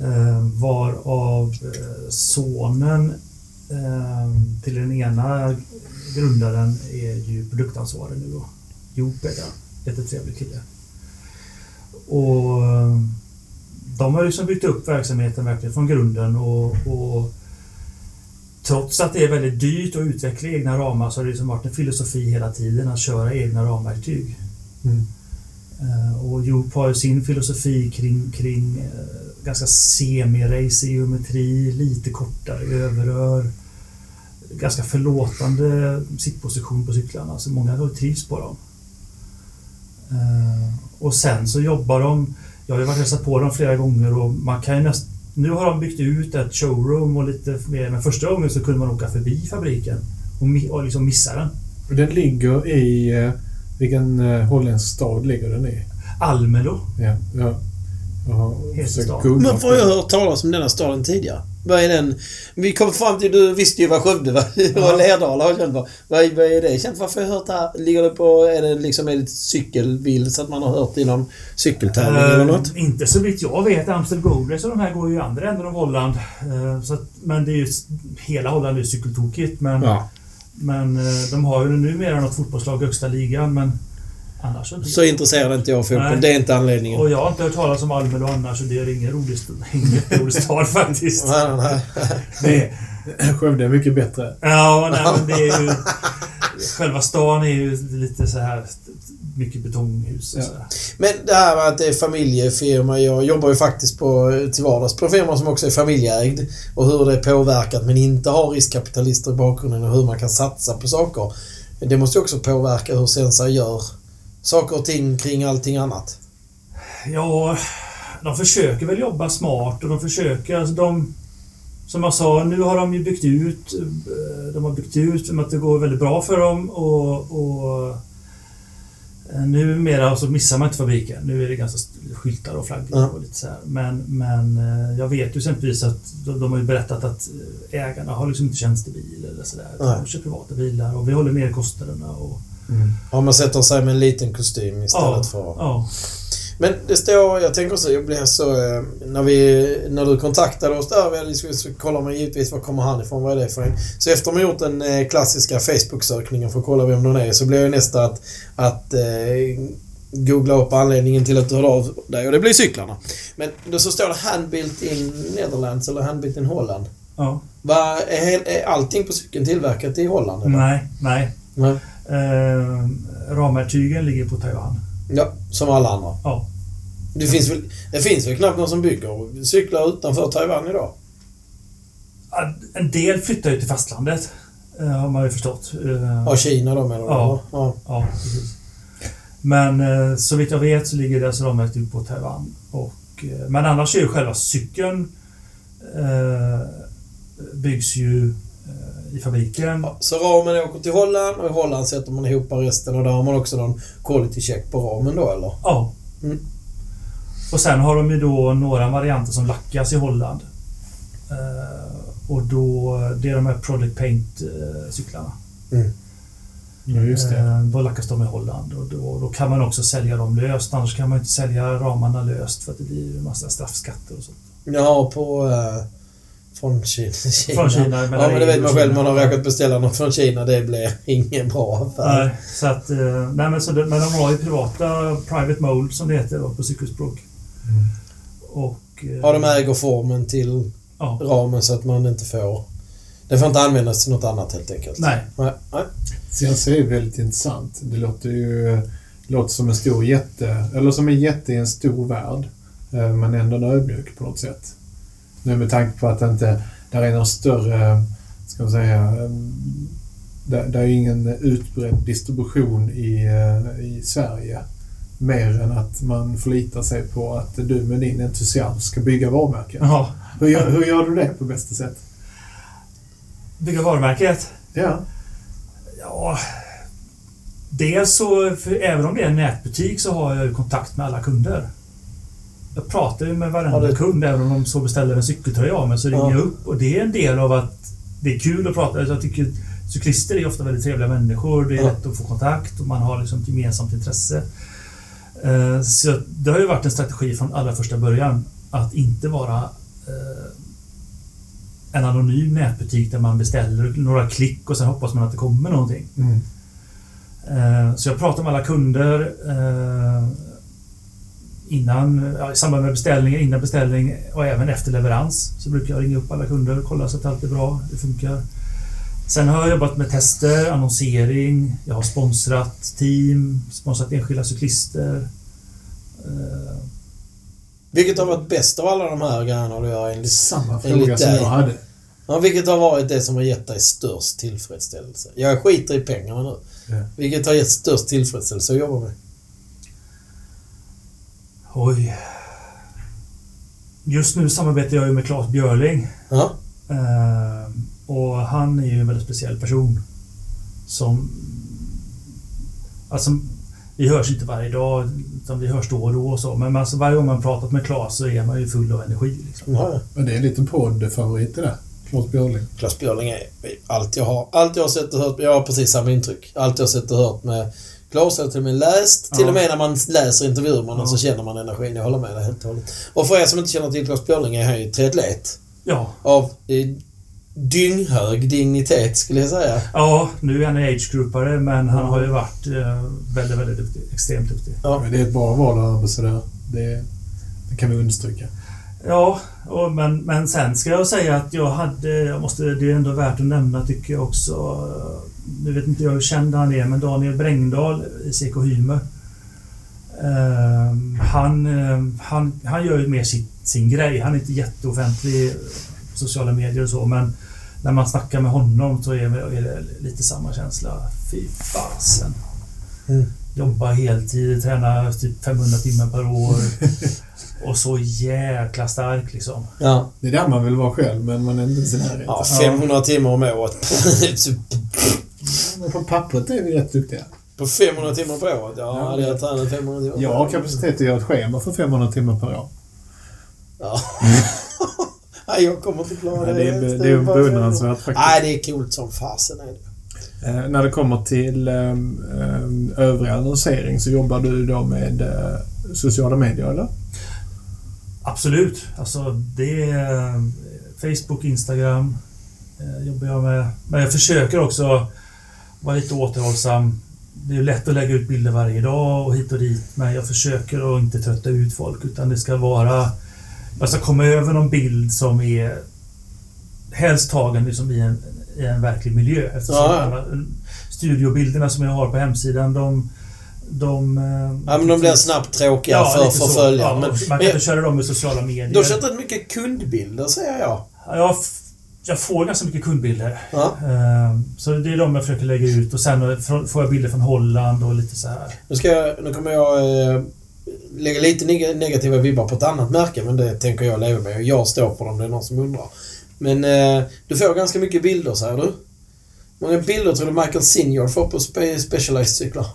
Eh, varav eh, sonen till den ena grundaren är ju produktansvarig nu då. Joop heter han. Jättetrevlig kille. Och eh, de har liksom byggt upp verksamheten verkligen från grunden och, och Trots att det är väldigt dyrt att utveckla egna ramar så har det liksom varit en filosofi hela tiden att köra egna ramverktyg. Mm. Eh, Och Joop har ju sin filosofi kring, kring eh, ganska semi-race geometri, lite kortare överrör. Ganska förlåtande sittposition på cyklarna, så många trivs på dem. Och sen så jobbar de, jag har ju varit och hälsat på dem flera gånger och man kan ju nästan nu har de byggt ut ett showroom och lite mer, men första gången så kunde man åka förbi fabriken och, och liksom missa den. Och Den ligger i... eh, Vilken eh, holländsk stad ligger den i? Almelo. Ja, ja. Men får jag det. hört talas om denna staden tidigare? Vad är den? Vi kom fram till, du visste ju vad Skövde var och Lerdala har känt för. Vad, vad är det känt för? Varför har jag hört det här? Ligger det på, är det liksom är det cykelbil så att man har hört i någon cykeltävling eller något? Eh, inte så vitt jag vet. Amstel Gold Race och de här går ju i andra änden av Holland. Eh, så att, men det är ju, hela Holland är ju cykeltokigt. Men, Ja. men eh, de har ju numera något fotbollslag i högsta ligan. Men annars så... Så intresserad är inte jag av fotboll. Nej. Det är inte anledningen. och jag har inte hört talas om Almelo annars och det är ingen rolig, st- ingen rolig stad faktiskt. Nej, nej, nej. Det, Skövde är mycket bättre. ja, nej, men det är ju... Själva stan är ju lite så här mycket betonghus och Ja. så här. Men det här med att det är familjefirma. Jag jobbar ju faktiskt på, till vardags på en firma som också är familjeägd. Och hur det påverkat men inte har riskkapitalister i bakgrunden och hur man kan satsa på saker. Det måste ju också påverka hur Sensa gör saker och ting kring allting annat. Ja, de försöker väl jobba smart och de försöker... Alltså de, som jag sa, nu har de ju byggt ut. eh, De har byggt ut med att det går väldigt bra för dem och... och eh, Numera så missar man inte fabriken. Nu är det ganska skyltar och flaggor Ja. och lite så här. Men, men eh, jag vet ju exempelvis att de, de har ju berättat att ägarna har liksom inte tjänstebil eller sådär. Nej. De kör privata bilar och vi håller ner kostnaderna och... Ja, man sätter sig med en liten kostym istället Ja, för... ja. Men det står, jag tänker så, jag blev så... eh, När, vi, när du kontaktade oss där, diskuterat, så kollar man givetvis var kommer han ifrån, vad är det för en? Så efter man gjort den eh, klassiska Facebook-sökningen för att kolla vem den är, så blev det nästa att, att eh, googla upp anledningen till att du hörde av dig och det blir cyklarna. Men då så står det Handbuilt in Netherlands eller Handbuilt in Holland. ja. Vad är, är allting på cykeln tillverkat i Holland? eller? Nej, nej. Nej. Eh, ramverktygen ligger på Taiwan. Ja, som alla andra. Ja. Det finns, väl, det finns väl knappt någon som bygger cyklar utanför Taiwan idag? En del flyttar ju till fastlandet. eh, Har man ju förstått. Eh, Ja, Kina då menar du? Ja. ja. ja, precis. Men eh, så vitt jag vet så ligger deras ramverktyg på Taiwan. Och, men annars är ju själva cykeln eh, byggs ju i fabriken. Ja, Så ramen åker till Holland och i Holland sätter man ihop resten och där har man också någon quality check på ramen då eller? Ja. Mm. Och sen har de ju då några varianter som lackas i Holland. Eh, och då, det är de här Project Paint-cyklarna. Ja, just det. Eh, Då lackas de i Holland och då, då kan man också sälja dem löst. Annars kan man inte sälja ramarna löst för att det blir en massa straffskatter och sånt. Ja, på... Eh, från Kina. Kina. Från Kina, Ja, mellan men det vet man själv. Man har råkat beställa något från Kina. Det blir ingen bra affär. Nej, så att, eh, nej men, så det, men de har ju privata Private Mold som det heter då, på cykelspråk. Och... eh, Ja, de äger formen till Ja. ramen så att man inte får... Det får inte användas till något annat helt enkelt. Nej. Nej. Nej. CNC är väldigt intressant. Det låter ju det låter som en stor jätte, eller som en jätte i en stor värld. eh, Men ändå en ödmjuk på något sätt. Nu med tanke på att det inte där är någon större, ska man säga, eh, där, där är ingen utbredd distribution i, eh, i Sverige. Mer än att man förlitar sig på att du med din entusiasm ska bygga varumärken. Ja. Hur, gör, hur gör du det på bästa sätt? Bygga varumärket. Ja. Ja... Dels så, även om det är en nätbutik så har jag kontakt med alla kunder. Jag pratar ju med Ja, varenda det- kund, även om de så beställer en cykeltröja av mig, så ringer Ja. jag upp. Och det är en del av att det är kul att prata. Jag tycker cyklister är ofta väldigt trevliga människor. Det är Ja. lätt att få kontakt och man har liksom ett gemensamt intresse. Eh, Så det har ju varit en strategi från allra första början att inte vara eh, en anonym nätbutik där man beställer några klick och sen hoppas man att det kommer någonting. Mm. Eh, Så jag pratar med alla kunder innan, ja, i samband med beställning, innan beställning och även efter leverans. Så brukar jag ringa upp alla kunder och kolla så att allt är bra, det funkar. Sen har jag jobbat med tester, annonsering, jag har sponsrat team, sponsrat enskilda cyklister. Eh, Vilket har varit bäst av alla de här grejerna du gör enligt... Samma fråga som jag hade. Ja, vilket har varit det som har gett dig störst tillfredsställelse? Jag skiter i pengarna nu. Ja. Vilket har gett störst tillfredsställelse att jobba med? Oj. Just nu samarbetar jag ju med Claes Björling. Ja. Eh, och han är ju en väldigt speciell person. Som... Alltså, vi hörs inte varje dag, utan vi hörs då och då och så. Men alltså, varje gång man pratat med Claes så är man ju full av energi. Liksom. ja. Men det är en liten poddfavorit det där. Claes Björling. Klas Björling är allt jag har. Allt jag har sett och hört. Jag har precis samma intryck. Allt jag har sett och hört med Klas har jag till och med läst. Till och med när man läser intervjuer med honom Ja. så känner man energin. Jag håller med dig helt och hållet. Och för er som inte känner till Klas Björling är han ju triatlet. Ja. Av eh, dynghög dignitet skulle jag säga. ja, nu är han age-groupare men han har ju varit eh, väldigt, väldigt duktig. Extremt duktig. Ja. Men det är ett bra val av ambassadör. Det, det kan vi understryka. Ja, och men, men sen ska jag säga att jag hade, jag måste, det är ändå värt att nämna tycker jag också, eh, nu vet inte jag hur känd han är, men Daniel Brängdahl i CK Hymer. Eh, han, eh, han, han gör ju mer sin, sin grej. Han är inte jätteoffentlig på sociala medier och så, men när man snackar med honom så är det, är det lite samma känsla. Fy fasen. Mm. Jobba heltid, träna typ 500 timmar per år. Och så jäkla stark liksom. Ja. Det är där man vill vara själv, men man är inte i närheten. ja 500 timmar om året. Men på pappret är vi rätt duktiga. På 500 timmar på året? Ja, Ja. hade jag tränat 500 timmar Jag har kapacitet att göra ett schema för 500 timmar per år. Ja. Nej, jag kommer inte klara det. det är, det är beundransvärt faktiskt. Nej, det är coolt som fasen är det. Eh, när det kommer till um, um, övrig annonsering så jobbar du då med eh, sociala medier, eller? Absolut. Alltså det är eh, Facebook, Instagram eh, jobbar jag med. Men jag försöker också vara lite återhållsam. Det är lätt att lägga ut bilder varje dag och hit och dit. Men jag försöker att inte trötta ut folk utan det ska vara... Jag ska komma över någon bild som är helst tagen liksom i, en, i en verklig miljö. Eftersom Ja, ja. alla studiobilderna som jag har på hemsidan de... de eh, Ja, men de blir snabbt tråkiga för, lite för så. följare. Ja, men, man men kan inte köra dem i sociala medier. du har kört rätt mycket kundbilder, säger jag. Ja, Jag, får ganska mycket kundbilder. Ja. Eh, Så det är de jag försöker lägga ut och sen får jag bilder från Holland och lite så här. Nu, ska jag, nu kommer jag eh, lägga lite neg- negativa vibbar på ett annat märke, men det tänker jag leva med. Jag står för dem, det är någon som undrar. Men eh, du får ganska mycket bilder, säger du. Hur många bilder tror du Michael Senior får på spe- Specialized-cyklar?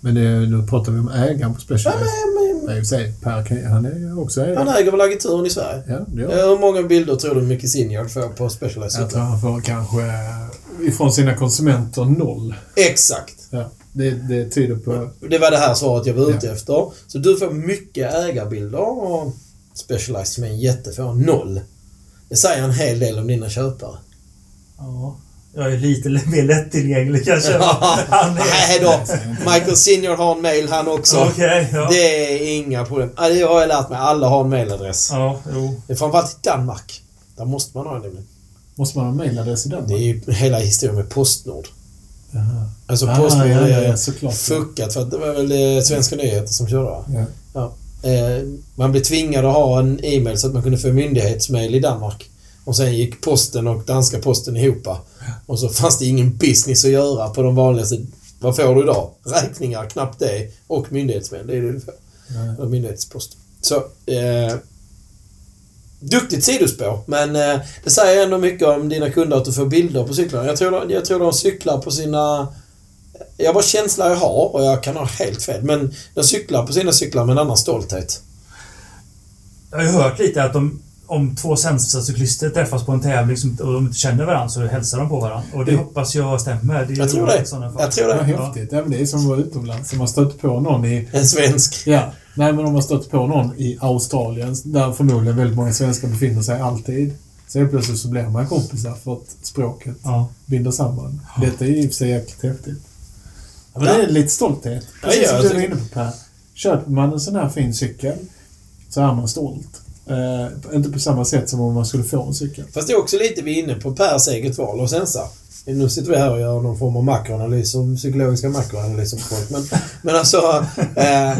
Men det, nu pratar vi om ägaren på Ja, Specialized. men, men, i och för sig, Per han är också ägare. han äger väl agenturen i Sverige? Ja, det gör Eh, han. Hur många bilder tror du Micke Senior får på Jag tror han får kanske ifrån sina konsumenter noll. Exakt. Ja, det, det tyder på... Det var det här svaret jag var ute Ja. efter. Så du får mycket ägarbilder och Specialized som är en jätte får noll. Det säger en hel del om dina köpare. Ja, jag är lite mer lättillgänglig kanske. Han är. Nej då. Michael Senior har en mail han också. Okej, ja. Det är inga problem. Ja, Det har jag lärt mig. Alla har en mailadress. Ja, jo. Det är framförallt i Danmark. Där måste man ha en nämligen. Måste man ha mailadress i Danmark? Det är ju hela historien med Postnord. Jaha. Alltså Ah, Postnord ja, ja, är ja, såklart. fuckat för att det var väl eh, Svenska nyheter som körde va? Ja. Eh, man blev tvingad att ha en e-mail så att man kunde få myndighetsmail i Danmark. Och sen gick posten och danska posten ihop. Och så fanns det ingen business att göra på de vanligaste... Vad får du idag? Räkningar, knappt det. Och myndighetsmail. Det är det du får. Eller myndighetspost. Så... Eh, duktigt sidospår, men eh, det säger ändå mycket om dina kunder att du får bilder på cyklarna. Jag tror, jag tror de cyklar på sina Jag bara känsla jag har och jag kan ha helt fel. Men de cyklar på sina cyklar med en annan stolthet. Jag har ju hört lite att de, om två sämsta cyklister träffas på en tävling som- och de inte känner varandra så hälsar de på varandra. Och det Det- hoppas jag stämmer. Det är Jag ju tror det. Jag tror Det det. var häftigt. Ja, men det är som att vara utomlands. Om man stött på någon i... En svensk. Ja. Nej, men om man stött på någon i Australien, där förmodligen väldigt många svenskar befinner sig alltid. Så helt plötsligt så blir man kompisar för att språket Ja. binder samman. Detta är i och för sig jäkligt häftigt. Ja, men det är lite stolthet. Precis Ja, som du var tycker- inne på Per. Köper man en sån här fin cykel så är man stolt. Eh, inte på samma sätt som om man skulle få en cykel. Fast det är också lite vi är inne på Pers eget val och sensa. Nu sitter vi här och gör någon form av makroanalys, psykologiska makroanalyser på folk. Men, men alltså, eh,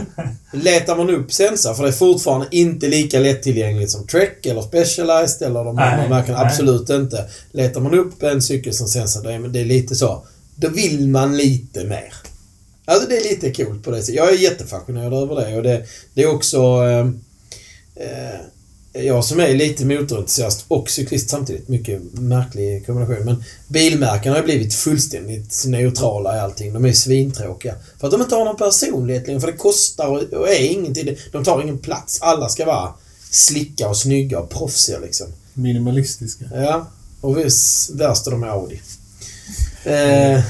letar man upp Sensa, för det är fortfarande inte lika lättillgängligt som Trek eller Specialized eller de andra märkena. Absolut inte. Letar man upp en cykel som Sensa, då är det är lite så. Då vill man lite mer. Alltså det är lite coolt på det sättet. Jag är jättefascinerad över det och det, det är också... Eh, eh, jag som är lite motorentusiast och cyklist samtidigt. Mycket märklig kombination. Men bilmärken har ju blivit fullständigt neutrala i allting. De är svintråkiga. För att de inte har någon personlighet längre. För det kostar och, är ingenting. De tar ingen plats. Alla ska vara slicka och snygga och proffsiga liksom. Minimalistiska. Ja. Och värst är de med Audi. Eh,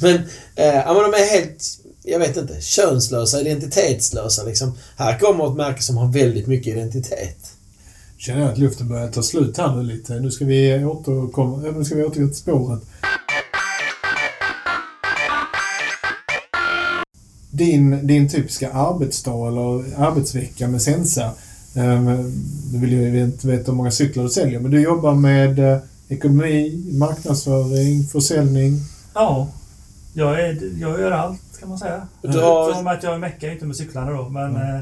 men, eh, ja, men de är helt, jag vet inte, könslösa, identitetslösa liksom. Här kommer ett märke som har väldigt mycket identitet. Känner jag att luften börjar ta slut här nu lite. Nu ska vi återkomma, nu ska vi återgå till spåret. Din, din typiska arbetsdag eller arbetsvecka med Sensa. Du vill ju inte veta hur många cyklar du säljer, men du jobbar med eh, ekonomi, marknadsföring, försäljning. Ja. Jag, är, jag gör allt kan man säga. Du har- Förutom att jag meckar inte med cyklarna då, men, eh,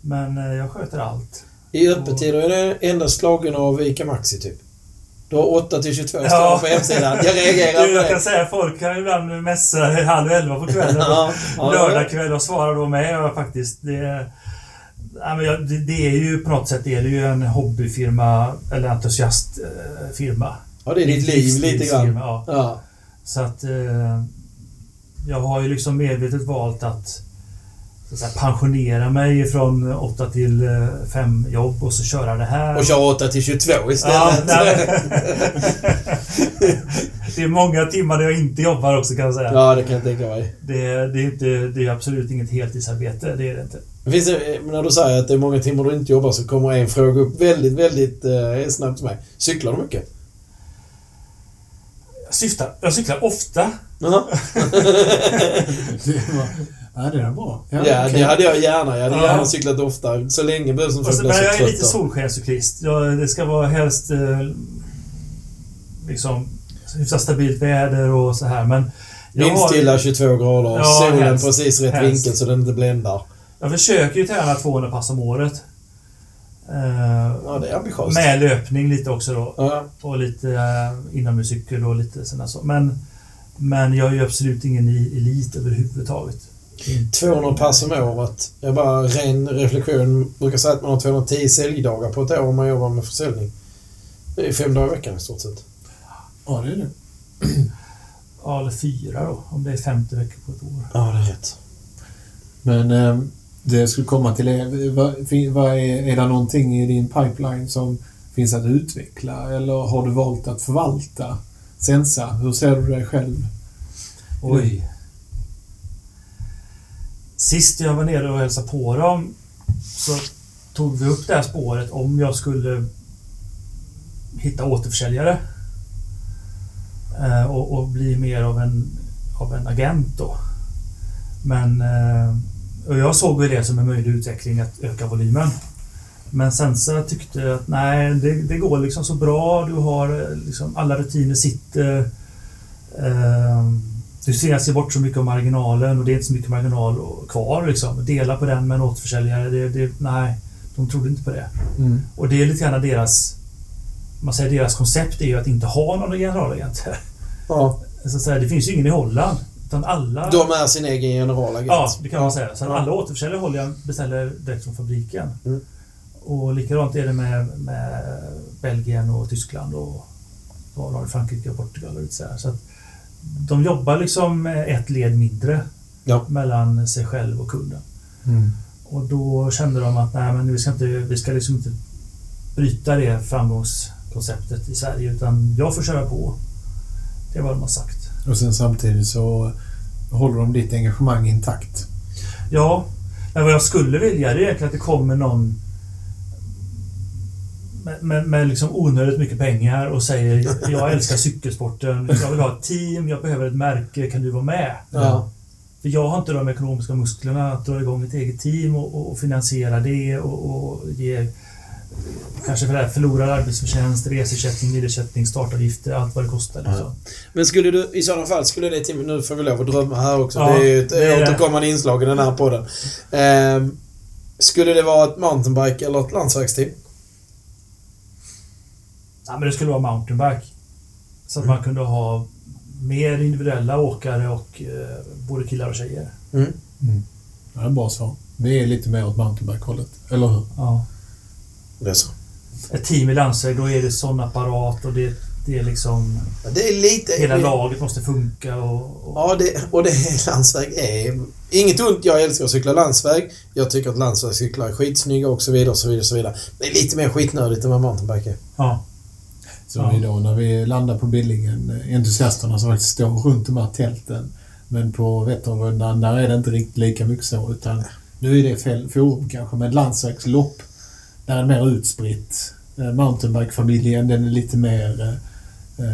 men eh, jag sköter allt. I öppettider är det endast slagen av ICA Maxi typ. Du har 8 till 22 står Ja. på hemsidan. Jag reagerar Du, jag kan säga folk kan ibland messa halv elva på kvällen. Ja, ja, Lördag kväll och svarar då med jag faktiskt. Det, ja, men jag, det, det är ju på något sätt det är det ju en hobbyfirma eller entusiastfirma. Ja, det är ditt liv lite grann. Ja. Så att eh, jag har ju liksom medvetet valt att, så säga, pensionera mig från 8 till 5 jobb och så köra det här. Och kör 8 till 22 Ja, istället. nej. det är många timmar där jag inte jobbar också kan jag säga. ja, det kan jag tänka mig. Det, det, är inte, det är absolut inget heltidsarbete, det är det inte. Det finns, en- när du säger att det är många timmar du inte jobbar så kommer en fråga upp väldigt, väldigt eh, snabbt till mig. Cyklar du mycket? Jag, syftar, jag cyklar ofta. Det ja, det är bra. Ja, okej. det hade jag gärna. Jag hade Ja. gärna cyklat ofta. Så länge som Och folk så, jag är lite solskenscyklist. Det ska vara helst eh, liksom hyfsat stabilt väder och så här. Men jag, har, Vindstilla 22 grader. Ja, solen helst. precis rätt Helst. vinkel så den inte bländar. jag försöker ju träna 200 pass om året. Eh, Ja, det är ambitiöst. med löpning lite också då. Ja. Och lite uh, inomhuscykel och lite sådana så. Men, men jag är ju absolut ingen elit överhuvudtaget. 200 pass om året. Jag är bara ren reflektion. brukar säga att man har 210 säljdagar på ett år om man jobbar med försäljning. Det är fem dagar i veckan i stort sett. Ja, det är det. Ja, eller fyra då. Om det är 50 veckor på ett år. Ja, det är rätt. Men eh, det jag skulle komma till är, vad, fin- vad är, är det någonting i din pipeline som finns att utveckla eller har du valt att förvalta Sensa? Hur ser du dig själv? Oj. Sist jag var nere och hälsade på dem så tog vi upp det här spåret om jag skulle hitta återförsäljare. Eh, och, och bli mer av en, av en agent då. Men... Eh, och jag såg ju det som en möjlig utveckling att öka volymen. Men sen så tyckte jag att nej, det, det går liksom så bra. Du har eh, liksom alla rutiner sitter. Eh, du tvingas ge bort så mycket av marginalen och det är inte så mycket marginal kvar liksom. Dela på den med en återförsäljare, det, det, nej, de trodde inte på det. Mm. Och det är lite grann deras... Man säger deras koncept är ju att inte ha några generalagenter. Ja. Så att säga, det finns ju ingen i Holland. Utan alla... De är sin egen generalagent. Ja, det kan man säga. Så att Ja. alla återförsäljare håller jag beställer direkt från fabriken. Mm. Och likadant är det med, med Belgien och Tyskland och Frankrike och Portugal och lite så här. Så att de jobbar liksom ett led mindre Ja. mellan sig själv och kunden. Mm. Och då kände de att nej, men vi ska inte, vi ska liksom inte bryta det framgångskonceptet i Sverige utan jag får köra på. Det är vad de har sagt. Och sen samtidigt så håller de ditt engagemang intakt. Ja, men vad jag skulle vilja det är egentligen att det kommer någon med, med, med liksom onödigt mycket pengar och säger jag älskar cykelsporten, jag vill ha ett team, jag behöver ett märke, kan du vara med? Ja. För jag har inte de ekonomiska musklerna att dra igång ett eget team och, och, finansiera det och, och ge kanske för det här, förlorad arbetsförtjänst, resersättning, bilersättning, startavgifter, allt vad det kostar. Liksom. Men skulle du i sådana fall, skulle det teamet... Nu får vi lov att drömma här också. Ja, det är ju ett det är det. återkommande inslag i den här podden. Ehm, skulle det vara ett mountainbike eller ett landsvägsteam? Ja, men det skulle vara mountainbike. Så att man kunde ha mer individuella åkare och eh, både killar och tjejer. Mm. Ja, det är bra svar. Vi är lite mer åt mountainbike-hållet, eller hur? Ja. Det är så. Ett team i landsväg, då är det sån apparat och det, det är liksom... Det är lite... Hela laget måste funka och... och Ja, det, och det är landsväg är... Inget ont, jag älskar att cykla landsväg. Jag tycker att landsvägscyklar är skitsnygga och så vidare och så vidare och så vidare. Det är lite mer skitnödigt än vad mountainbike är. ja. Så Ja. då när vi landar på Billingen, eh, entusiasterna som faktiskt står runt de här tälten. Men på Vätternrundan, där är det inte riktigt lika mycket så utan nu är det fel forum kanske, men landsvägslopp, där är det mer utspritt. Eh, Mountainbike-familjen, den är lite mer... eh,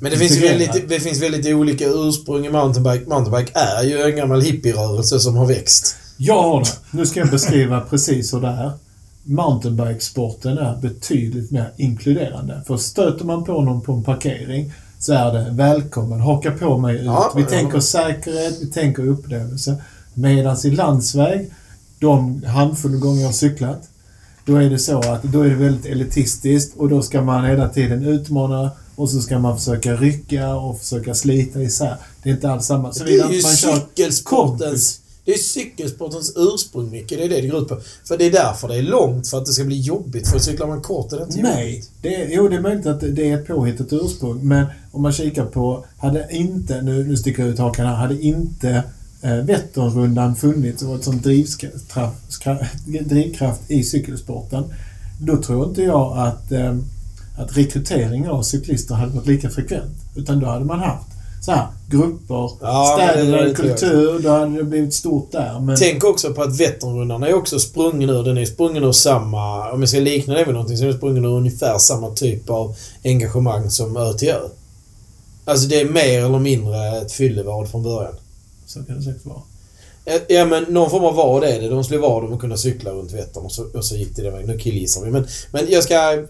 Men det finns, väldigt, det finns väldigt olika ursprung i mountainbike. Mountainbike är ju en gammal hippierörelse som har växt. Jag har det. Nu ska jag beskriva precis hur det är. Mountainbikesporten är betydligt mer inkluderande. För stöter man på någon på en parkering så är det välkommen, haka på mig ut. Ja, vi ja. tänker säkerhet, vi tänker upplevelse. Medan i landsväg, de handfull gånger jag har cyklat, då är det så att då är det väldigt elitistiskt och då ska man hela tiden utmana och så ska man försöka rycka och försöka slita isär. Det är inte alls samma. Det är ju cykelsportens... Det är cykelsportens ursprung mycket. Det är det det går ut på. För det är därför det är långt. För att det ska bli jobbigt. För cyklar man kort är det inte Nej, jobbigt. det jo det är möjligt att det är ett påhittat ursprung. Men om man kikar på, hade inte, nu, nu sticker jag ut hakan här, hade inte eh, Vätternrundan funnits och sånt drivkraft, drivkraft i cykelsporten, då tror inte jag att, eh, att rekrytering av cyklister hade varit lika frekvent. Utan då hade man haft så här, grupper, Ja, det- städer, det jag. kultur, då hade det blivit stort där. Men, Tänk också på att Vätternrundan är också sprungen ur, den är sprungen ur samma, om jag ska likna det med någonting, så är den sprungen ur ungefär samma typ av engagemang som Ö till Ö. Alltså det är mer eller mindre ett fyllevad från början. så kan det säkert vara. Ja men någon form av vad är det. De skulle vara dem och kunna cykla runt Vättern och så, och så gick det den vägen. Nu killgissar vi. Men, men jag ska eh,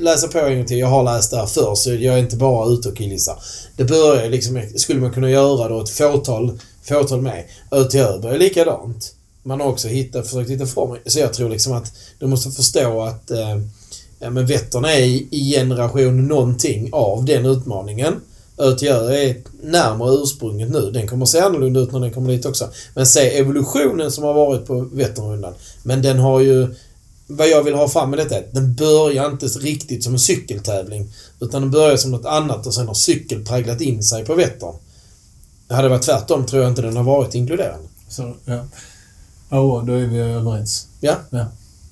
läsa på en gång till. Jag har läst det här förr så jag är inte bara ute och killgissar. Det börjar liksom, skulle man kunna göra då ett fåtal, fåtal med. Ö till Ö börjar likadant. Man har också hittat, försökt hitta former. Så jag tror liksom att du måste förstå att eh, men Vättern är i, i generation någonting av den utmaningen. Ö till Ö är närmare ursprunget nu. Den kommer se annorlunda ut när den kommer dit också. Men se evolutionen som har varit på Vätternrundan. Men den har ju... Vad jag vill ha fram med detta är att den börjar inte riktigt som en cykeltävling. Utan den börjar som något annat och sen har cykel präglat in sig på Vättern. Det hade varit tvärtom tror jag inte den har varit inkluderande. Så, ja. Ja, då är vi överens. Ja. Ja.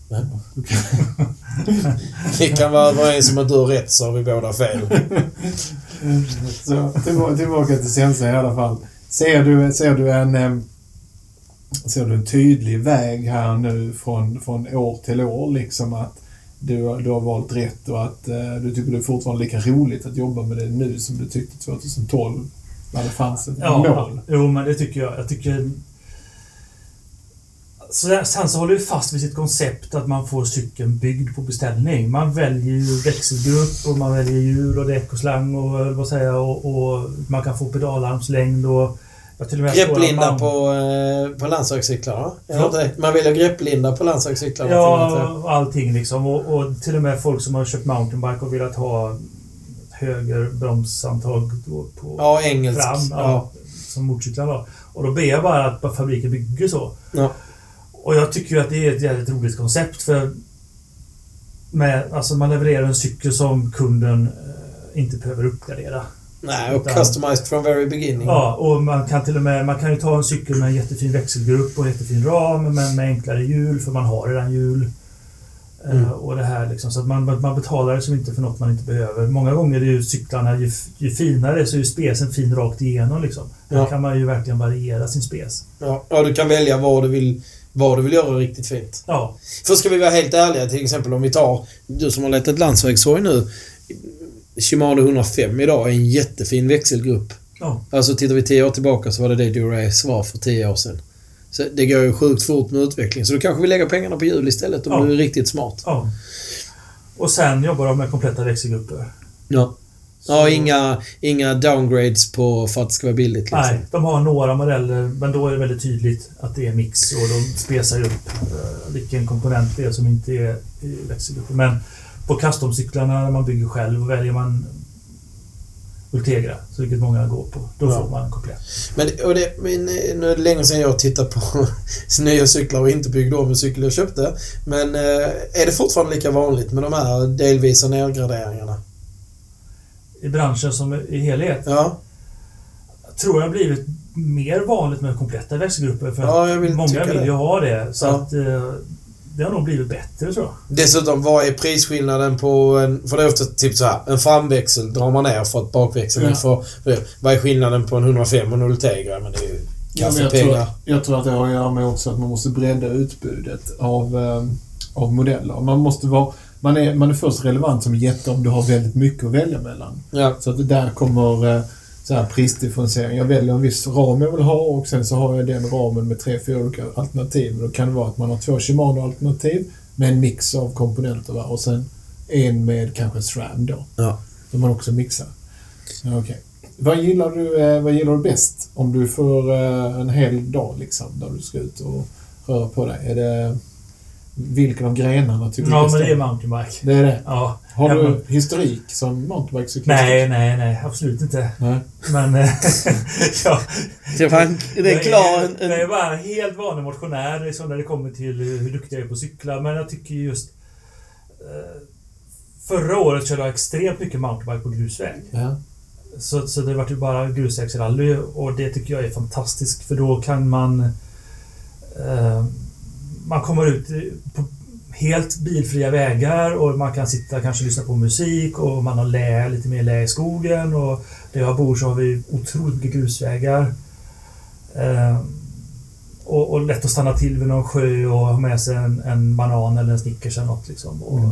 Ja. Vi kan vara överens om att du har rätt så har vi båda fel. Så tillbaka, tillbaka till Sensa i alla fall. Ser du, ser du en... Ser du en tydlig väg här nu från, från år till år liksom att du, du har valt rätt och att eh, du tycker det är fortfarande lika roligt att jobba med det nu som du tyckte 2012 när det fanns ett Ja, mål? jo men det tycker jag. Jag tycker... Så sen så håller vi fast vid sitt koncept att man får cykeln byggd på beställning. Man väljer ju växelgrupp och man väljer hjul och däck och slang och vad säger jag, och, och man kan få pedalarmslängd och... Grepplinda man- på, eh, på det. Man väljer grepplinda på landsvägscyklarna. Ja, allting liksom. Och, och till och med folk som har köpt mountainbike och velat ha höger bromshandtag då på ja engelskt. fram. Ja, Ja. Som motorcyklarna har. Och då ber jag bara att fabriken bygger så. Ja. Och jag tycker att det är ett jävligt roligt koncept för med, alltså man levererar en cykel som kunden eh, inte behöver uppgradera. Nej, och Utan- customized from very beginning. Ja, och man kan till och med man kan ju ta en cykel med en jättefin växelgrupp och jättefin ram men med enklare hjul för man har redan hjul. Eh, Mm. Och det här liksom, så att man, man betalar liksom inte för något man inte behöver. Många gånger är ju cyklarna, ju, ju finare så är ju spesen fin rakt igenom liksom. Ja. kan man ju verkligen variera sin spes. Ja, ja, du kan välja vad du vill, vad du vill göra riktigt fint. Ja, För ska vi vara helt ärliga, till exempel om vi tar du som har lett ett landsvägshoj nu. Shimano 105 idag är en jättefin växelgrupp. ja, Alltså tittar vi 10 år tillbaka så var det det Durace var för 10 år sedan. Så det går ju sjukt fort med utveckling. Så du kanske vill lägga pengarna på hjul istället om Ja. du är riktigt smart. ja. Och sen jobbar de med kompletta växelgrupper. Ja. Så- Ja, inga, inga downgrades på för att det ska vara billigt liksom. Nej, de har några modeller men då är det väldigt tydligt att det är mix och de spesar upp eh, vilken komponent det är som inte är i växelgruppen. Men på customcyklarna när man bygger själv väljer man Ultegra, så vilket många går på. Då Ja. får man en komplett. Men, och det, men eh, nu är det länge sedan jag tittade på nya cyklar och inte byggde om en cykel jag köpte. Men eh, är det fortfarande lika vanligt med de här delvisa nedgraderingarna? I branschen som i helhet Ja, tror jag har blivit mer vanligt med kompletta växelgrupper för Ja, jag vill många vill ju ha det. Så Ja. att eh, det har nog blivit bättre tror jag. Dessutom, vad är prisskillnaden på en... För det är ofta typ så här, en framväxel drar man ner för att bakväxeln Ja. får... för. Vad är skillnaden på en 105 och en Ultegra? Men det är ju Ja, men jag, tror, kaffepengar. jag tror att det har att göra med också att man måste bredda utbudet av, eh, av modeller. Man måste vara... Man är, man är först relevant som jätte om du har väldigt mycket att välja mellan. Ja. Så att det där kommer eh, så här prisdifferentiering. Jag väljer en viss ram jag vill ha och sen så har jag den ramen med tre, fyra olika alternativ. Då kan det vara att man har två Shimano-alternativ med en mix av komponenter va? och sen en med kanske SRAM då. Ja. Som man också mixar. Okej. Vad, gillar du, eh, vad gillar du bäst om du får eh, en hel dag liksom där du ska ut och röra på dig? Är det vilken av grenarna tycker du Ja, men det är mountainbike. Det är det? Ja. Har Ja, du men- historik som mountainbikecyklist? Nej, nej, nej. Absolut inte. Nej. Men... eh, ja, en, det är jag klar är, en, jag är en, bara en helt vanlig motionär liksom, när det kommer till hur duktig jag är på att cykla. Men jag tycker just... Eh, förra året körde jag extremt mycket mountainbike på grusväg. Ja. Så, så det vart ju bara grusvägsrally och det tycker jag är fantastiskt för då kan man... Eh, man kommer ut på helt bilfria vägar och man kan sitta kanske lyssna på musik och man har lä, lite mer lä i skogen och där jag bor så har vi otroligt mycket grusvägar. Eh, och, och lätt att stanna till vid någon sjö och ha med sig en, en banan eller en Snickers eller något liksom. Och Mm.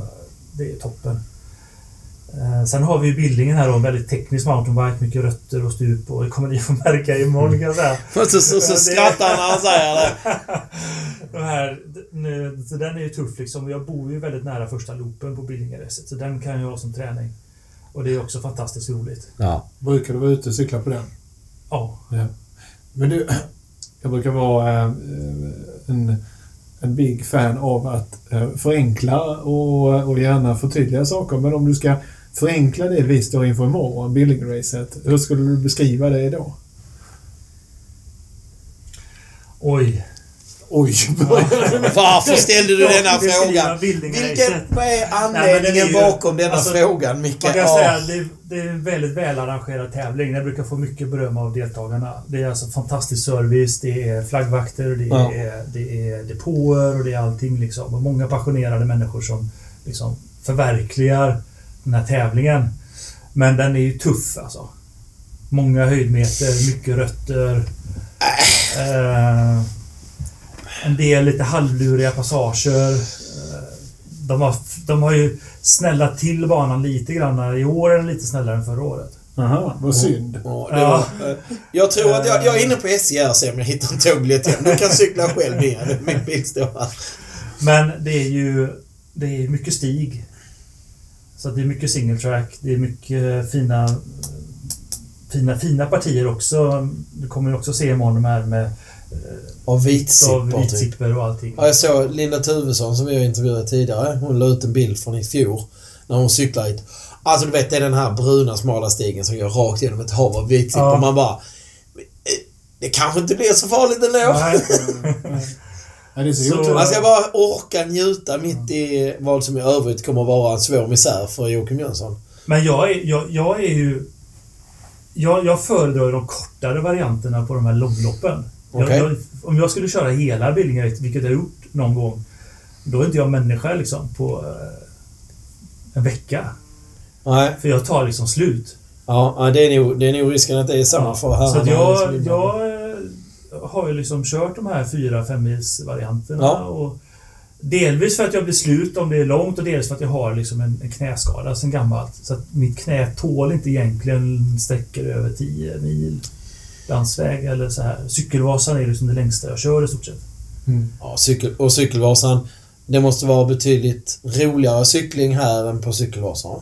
Det är toppen. Eh, Sen har vi ju bildningen här då, en väldigt teknisk mountainbike, mycket rötter och stup och det kommer ni få märka imorgon kan jag säga. så, så, så, skrattar han när han säger det. De här, nu, så den är ju tuff liksom. Jag bor ju väldigt nära första loopen på Billingeracet så den kan jag ha som träning. Och det är också fantastiskt roligt. Ja. Brukar du vara ute och cykla på den? Ja. Ja. Men du, jag brukar vara eh, en, en big fan av att eh, förenkla och, och gärna förtydliga saker. Men om du ska förenkla det vi står inför imorgon, Billingracet, hur skulle du beskriva det då? Oj. Oj, Varför ställde du denna frågan? Vilken, vad är Nej, anledningen den är ju- bakom denna alltså, frågan, Micke? Man kan säga att det, det är en väldigt välarrangerad tävling. Den brukar få mycket beröm av deltagarna. Det är alltså fantastisk service, det är flaggvakter, det Ja. är, det är depåer och det är allting liksom. Och många passionerade människor som liksom förverkligar den här tävlingen. Men den är ju tuff alltså. Många höjdmeter, mycket rötter. Eh, en del lite halvluriga passager. Eh, de, har, de har ju snällat till banan lite grann. I år är den lite snällare än förra året. Aha, vad synd. Ja, det Ja. var, eh, jag tror att jag, jag är inne på SJ här och ser om jag hittar en tågbiljett hem. Du kan cykla själv ner. Min bil står här. Men det är ju det är mycket stig. Så det är mycket single track. Det är mycket fina fina, fina partier också. Du kommer ju också se imorgon de här med Av av vitsippor typ. vitsipper och allting. Ja, jag såg Linda Tuvesson som vi har intervjuat tidigare. Hon la ut en bild från i fjol. När hon cyklar hit. Alltså du vet, det är den här bruna smala stigen som går rakt genom ett hav av vitsippor. Ja. Man bara... "Eh, Det kanske inte blir så farligt ändå. Nej. Ja, det är så, Så-. Man ska bara orka njuta mitt i vad som i övrigt kommer att vara en svår misär för Joakim Jönsson. Men jag är, jag, jag är ju Jag, jag föredrar de kortare varianterna på de här långloppen. Jag- Okej. Jag, om jag skulle köra hela Billingerätt, vilket jag har gjort någon gång, då är inte jag människa liksom på eh, en vecka. Nej. För jag tar liksom slut. Ja, ja, det, är nog, det är nog risken att det är samma för herrarna. Så jag, jag har ju liksom kört de här fyra, femmilsvarianterna. Ja. Och delvis för att jag blir slut om det är långt och dels för att jag har liksom en, en knäskada sen gammalt. Så att mitt knä tål inte egentligen sträckor över 10 mil landsväg eller så här. Cykelvasan är liksom det längsta jag kör i stort sett. Ja, cykel, och Cykelvasan. Det måste vara betydligt roligare cykling här än på Cykelvasan. va?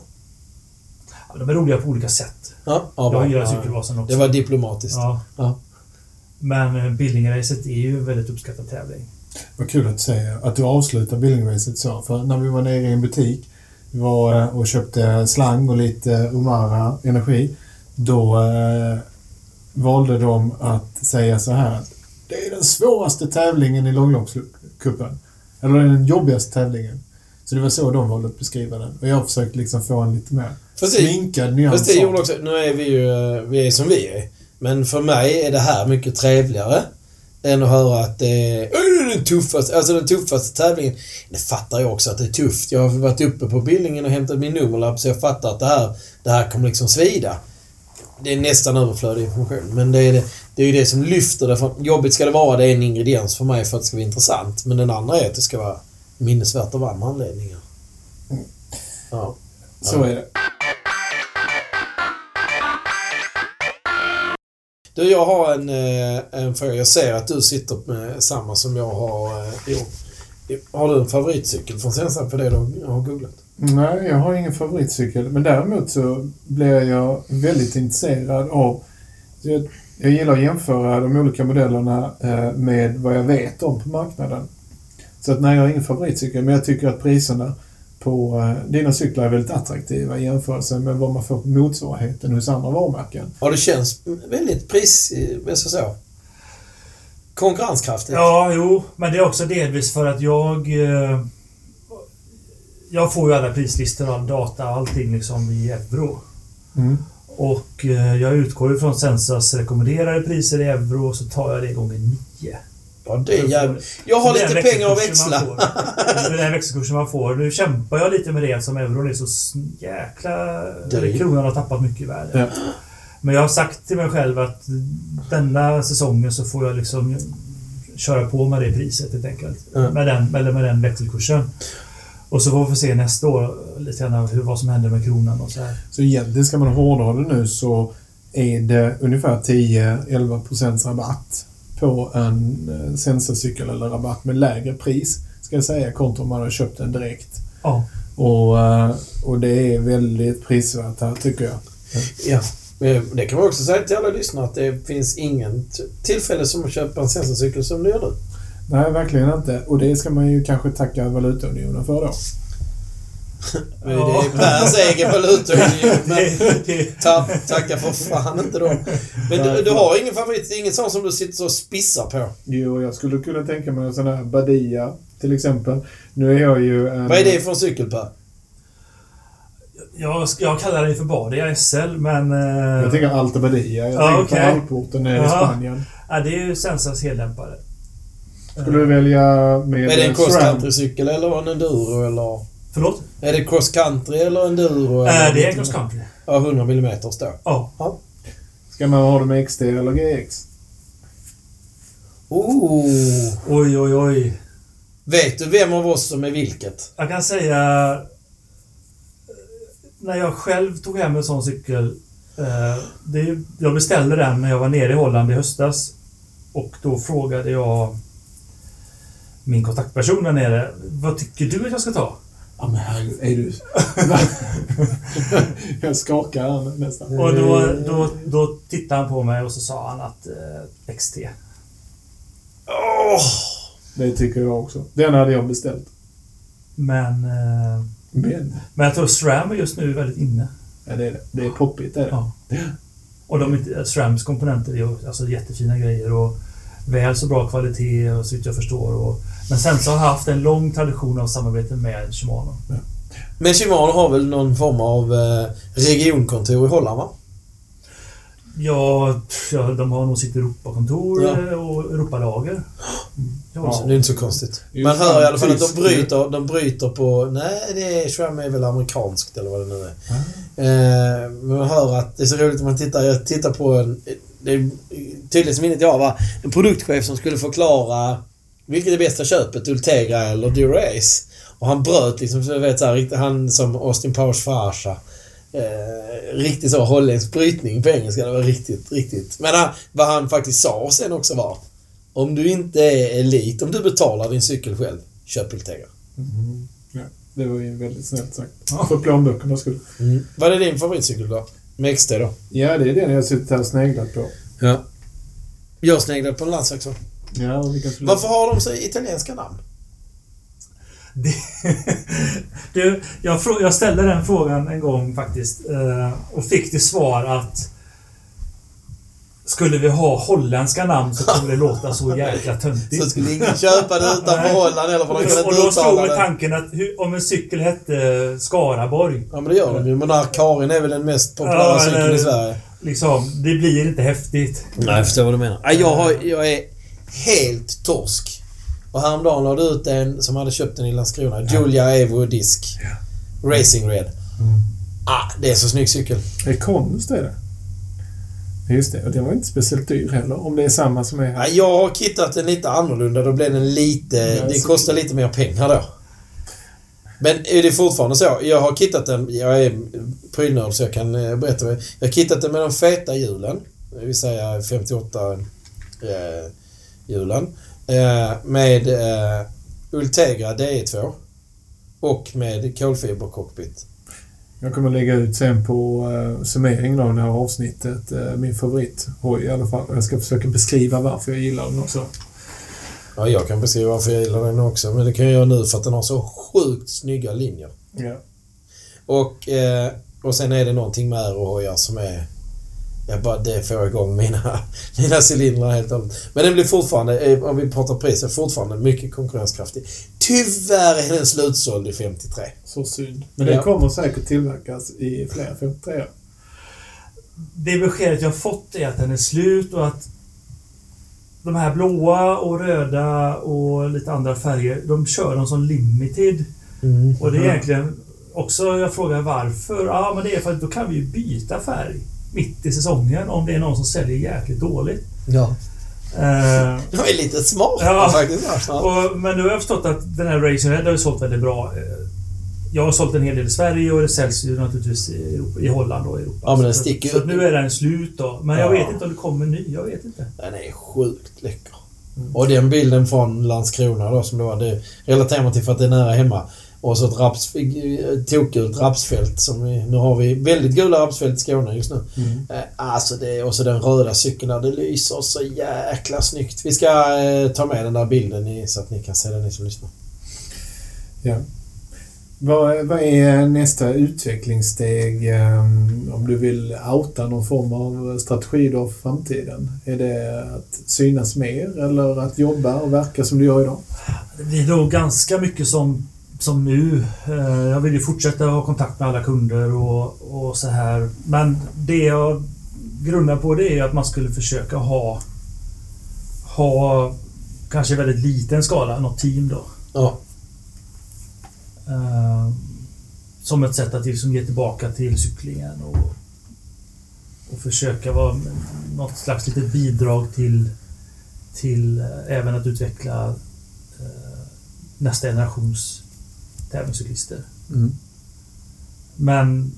Ja, De är roliga på olika sätt. Ja, ja. Jag gillar Ja, Cykelvasan också. Det var diplomatiskt. Ja. Ja. Men eh, Billingeracet är ju en väldigt uppskattad tävling. Vad kul att säger att du avslutar Billingracet så. För när vi var nere i en butik vi var eh, och köpte slang och lite Umara energi. Då eh, valde de att säga så här. Det är den svåraste tävlingen i långloppscupen. Eller den jobbigaste tävlingen. Så det var så de valde att beskriva den. Och jag har försökt liksom få en lite mer Fast sminkad nyans. fast det gjorde också... Nu är vi ju... Vi är som vi är. Men för mig är det här mycket trevligare än att höra att det är "Åh, det är den tuffaste, alltså den tuffaste tävlingen. Det fattar jag också att det är tufft. Jag har varit uppe på Billingen och hämtat min nummerlapp så jag fattar att det här, det här kommer liksom svida. Det är nästan överflödig information. Men det är, det, det är ju det som lyfter det. Jobbigt ska det vara, det är en ingrediens för mig för att det ska vara intressant. Men den andra är att det ska vara minnesvärt av andra anledningar. Ja. Så är det. Du, jag har en, eh, en fråga. Jag ser att du sitter med samma som jag har eh, gjort. Har du en favoritcykel från Sensa på det du har googlat? Nej, jag har ingen favoritcykel. Men däremot så blir jag väldigt intresserad av... Jag, jag gillar att jämföra de olika modellerna eh, med vad jag vet om på marknaden. Så att nej, jag har ingen favoritcykel, men jag tycker att priserna på eh, dina cyklar är väldigt attraktiva i jämförelse med vad man får på motsvarigheten hos andra varumärken. Ja, det känns väldigt pris... eh, Vad ska jag säga? Konkurrenskraftigt. Ja, jo, men det är också delvis för att jag... eh, Jag får ju alla prislistor och all data och allting liksom i euro. Mm. Och jag utgår ju från Sensas rekommenderade priser i euro och så tar jag det gånger nio. Ja, det är jävligt... Jag har är lite pengar att växla. är den växelkursen man får. Nu kämpar jag lite med det eftersom euron är så jäkla... Eller kronan har tappat mycket i värde. Ja. Men jag har sagt till mig själv att denna säsongen så får jag liksom köra på med det priset helt enkelt. Ja. Med, den, eller med den växelkursen. Och så får vi se nästa år lite grann hur, vad som händer med kronan och så här. Så egentligen ska man hårdra det nu så är det ungefär 10-11% rabatt på en eh, Sensa-cykel eller rabatt med lägre pris ska jag säga kontra om man har köpt den direkt. Ja. Och, eh, och det är väldigt prisvärt här tycker jag. Ja. Men Det kan man också säga till alla lyssnare att det finns ingen tillfälle som att köpa en Sensa-cykel som du gör nu. Nej, verkligen inte. Och det ska man ju kanske tacka valutaunionen för då. Men. Det är Pers egen valutaunion. Men ta, tacka för fan inte dem. Men du, du har ingen favorit? Inget sånt som du sitter och spissar på? Jo, jag skulle kunna tänka mig en sån här Badia till exempel. Nu är jag ju en... Vad är det för en cykel Per? jag, jag kallar det för Badia SL, men... eh, Jag tänker Alta Badia. Jag Ja, tänker okej. på Alporten nere i. Spanien. ja, det är ju Sensas heldämpare. Skulle du välja med Är det en cross country-cykel eller en enduro eller? Förlåt? Är det cross country eller enduro? Äh, eller det är cross country. Ja, 100 mm då. Ja. Ska man ha det med XT eller GX? Oh. Oj, oj, oj. Vet du vem av oss som är vilket? Jag kan säga... eh, När jag själv tog hem en sån cykel. Eh, det, jag beställde den när jag var nere i Holland i höstas. Och då frågade jag min kontaktperson där nere. Vad tycker du att jag ska ta? Ja men herregud, är du... jag skakar här nästan. Och då, då, då tittade han på mig och så sa han att eh, XT. Åh! Det tycker jag också. Den hade jag beställt. Men, eh, Men, men jag tror SRAM är just nu väldigt inne. ja, det är det. Det är poppigt, det är det. Ja. Och de, inte- SRAMs komponenter är alltså jättefina grejer och väl så bra kvalitet och så vitt jag förstår. Och, men sen så har jag haft en lång tradition av samarbete med Shimano. Men Shimano har väl någon form av eh, regionkontor i Holland va? Ja, ja, de har nog sitt Europakontor Ja. eh, och Europalager. Ja, det är inte så konstigt. Man hör i alla fall att de bryter, de bryter på... Nej, det är Schramm är väl amerikanskt eller vad det nu är. Eh, men man hör att det är så roligt om man tittar, jag tittar på en... Det är tydligt som minnet jag var en produktchef som skulle förklara vilket är bästa köpet, Ultegra eller Dura-Ace. Och han bröt liksom, så vet så här, han som Austin Powers farsa. Eh, riktigt så holländsk brytning på engelska. Det var riktigt, riktigt. Men han, vad han faktiskt sa sen också var om du inte är elit, om du betalar din cykel själv, köp Ultegra. Mhm. Ja, det var ju väldigt snällt sagt. Ja. För plånböckernas skull. Vad är din favoritcykel då? Med XT då? Ja, det är den jag suttit här och sneglat på. Ja. Jag sneglade på en landsväg Ja, och. Varför har de så italienska namn? Det, du, jag, jag ställde den frågan en gång faktiskt eh, och fick till svar att skulle vi ha holländska namn så kommer det låta så jäkla Så töntigt. skulle ingen köpa det utanför. Holland eller för de Och inte då slog mig tanken att hur, om en cykel hette Skaraborg, Ja men det gör de ju. Men där Karin är väl den mest populära Ja, cykeln i Sverige. liksom, det blir inte häftigt. Nej, jag förstår vad du menar. Ja, jag, har, jag är helt torsk. Och häromdagen la du ut en som hade köpt den i Landskrona. Julia Evo Disk. Racing Red. Ah, det är så snygg cykel. Det är konst är det. Just det, och den var inte speciellt dyr heller. Om det är samma som är här. Ja, jag har kittat den lite annorlunda. Då blev den lite... Ja, så- kostar lite mer pengar då. Men är det fortfarande så? Jag har kittat den... Jag är prylnörd så jag kan eh, berätta. Jag har kittat den med de feta hjulen. Det vill säga 58 eh, hjulen. Eh, med eh, Ultegra DE2. Och med kolfibercockpit. Jag kommer lägga ut sen på uh, summeringen av det här avsnittet uh, min favorithoj i alla fall. Jag ska försöka beskriva varför jag gillar den också. Ja, jag kan beskriva varför jag gillar den också. Men det kan jag göra nu för att den har så sjukt snygga linjer. Ja. Och, eh, och sen är det någonting med aerohojar som är... Jag bara, det får igång mina, mina cylindrar helt och hållet. Men den blir fortfarande, eh, om vi pratar pris, är fortfarande mycket konkurrenskraftig. Tyvärr är den slutsåld i 53. Så synd. Men Ja. den kommer säkert tillverkas i fler 53 Det beskedet jag fått är att den är slut och att de här blåa och röda och lite andra färger, de kör dem som limited. Och det är egentligen också, jag frågar varför? Ja, men det är för att då kan vi ju byta färg mitt i säsongen om det är någon som säljer jäkligt dåligt. Ja. Eh, De är lite smarta Ja. faktiskt. Och, men nu har jag förstått att den här Racing Red har ju sålt väldigt bra. Eh, Jag har sålt en hel del i Sverige och det säljs ju naturligtvis i, Europa, i Holland och Europa. Ja, men den så, sticker så att nu är den slut då. Men jag Ja. vet inte om det kommer ny. Jag vet inte. Den är sjukt läcker. Och den bilden från Landskrona då som det var, det relaterar man till för att det är nära hemma. Och så ett raps, tokgult rapsfält som vi, nu har vi väldigt gula rapsfält i Skåne just nu. Mm. Eh, Alltså det, och så den röda cykeln där, det lyser så jäkla snyggt. Vi ska eh, ta med den där bilden i, så att ni kan se den ni som lyssnar. Ja. Vad, vad är nästa utvecklingssteg ehm, om du vill outa någon form av strategi då för framtiden? Är det att synas mer eller att jobba och verka som du gör idag? Det blir nog ganska mycket som, som nu. Eh, Jag vill ju fortsätta ha kontakt med alla kunder och, och så här. Men det jag grundar på det är att man skulle försöka ha ha kanske väldigt liten skala, något team då. Ja. Eh, som ett sätt att liksom ge tillbaka till cyklingen och, och försöka vara något slags litet bidrag till, till eh, även att utveckla nästa generations tävlingscyklister. Mm. Men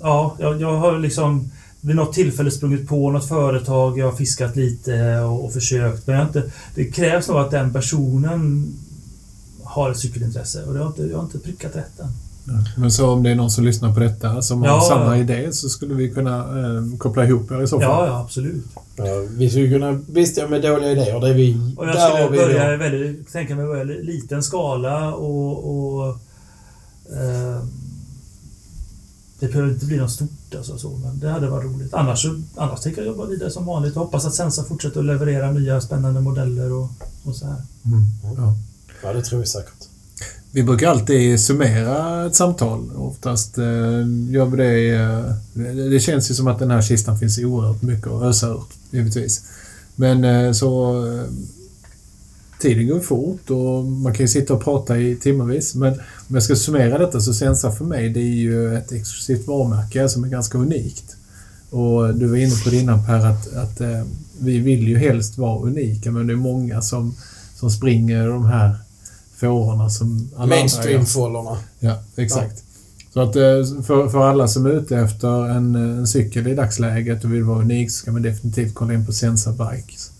ja, jag, jag har liksom vid något tillfälle sprungit på något företag, jag har fiskat lite och, och försökt. Men jag har inte, det krävs nog att den personen har ett cykelintresse och det har inte, jag har inte prickat rätt än. Men så om det är någon som lyssnar på detta som Ja, har samma ja. idé så skulle vi kunna eh, koppla ihop er i så fall. Ja, ja absolut. ja vi skulle kunna bistå med dåliga idéer. Det är vi... Och jag där skulle vi börja i väldigt, tänka mig börja i liten skala och... och det behöver inte bli något stort alltså, så, men det hade varit roligt. Annars, så- annars tänker jag jobba vidare som vanligt och hoppas att Sensa fortsätter att leverera nya spännande modeller och, och så här. Mm. Ja. Ja, det tror vi säkert. Vi brukar alltid summera ett samtal. Oftast eh, gör vi det... Eh, det känns ju som att den här kistan finns oerhört mycket att ösa ur, givetvis. Men eh, så... Eh, tiden går fort och man kan ju sitta och prata i timmarvis. Men om jag ska summera detta så Sensa för mig, det är ju ett exklusivt varumärke som är ganska unikt. Och du var inne på det innan Per, att, att eh, vi vill ju helst vara unika, men det är många som, som springer de här fårorna som alla. Mainstream-fållorna. Ja, exakt. Så att eh, för, för alla som är ute efter en, en cykel i dagsläget och vill vara unik så ska man definitivt kolla in på Sensa Bikes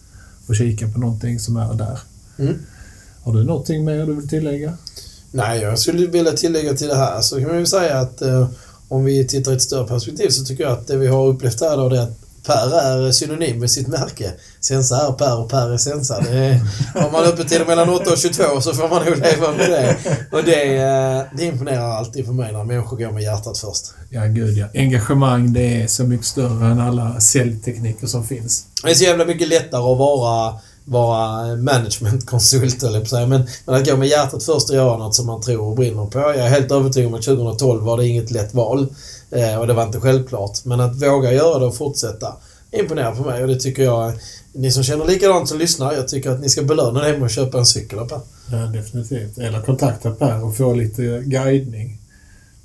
och kika på någonting som är där. Mm. Har du någonting mer du vill tillägga? Nej, jag skulle vilja tillägga till det här så kan man ju säga att eh, om vi tittar i ett större perspektiv så tycker jag att det vi har upplevt här då är att Per är synonym med sitt märke. Sensa är Per och Per är Sensa. Det är, har man öppettider mellan 8 och 22 så får man nog leva med det. Och det, eh, det imponerar alltid på mig när människor går med hjärtat först. Ja, gud ja. Engagemang, det är så mycket större än alla säljtekniker som finns. Det är så jävla mycket lättare att vara, vara managementkonsult, eller på att säga. Men, men att gå med hjärtat först och göra något som man tror och brinner på. Jag är helt övertygad om att 2012 var det inget lätt val. Eh, och det var inte självklart. Men att våga göra det och fortsätta imponerar på mig och det tycker jag... Ni som känner likadant som lyssnar, jag tycker att ni ska belöna det med att köpa en cykel av Per. Ja, definitivt. Eller kontakta Per och få lite guidning.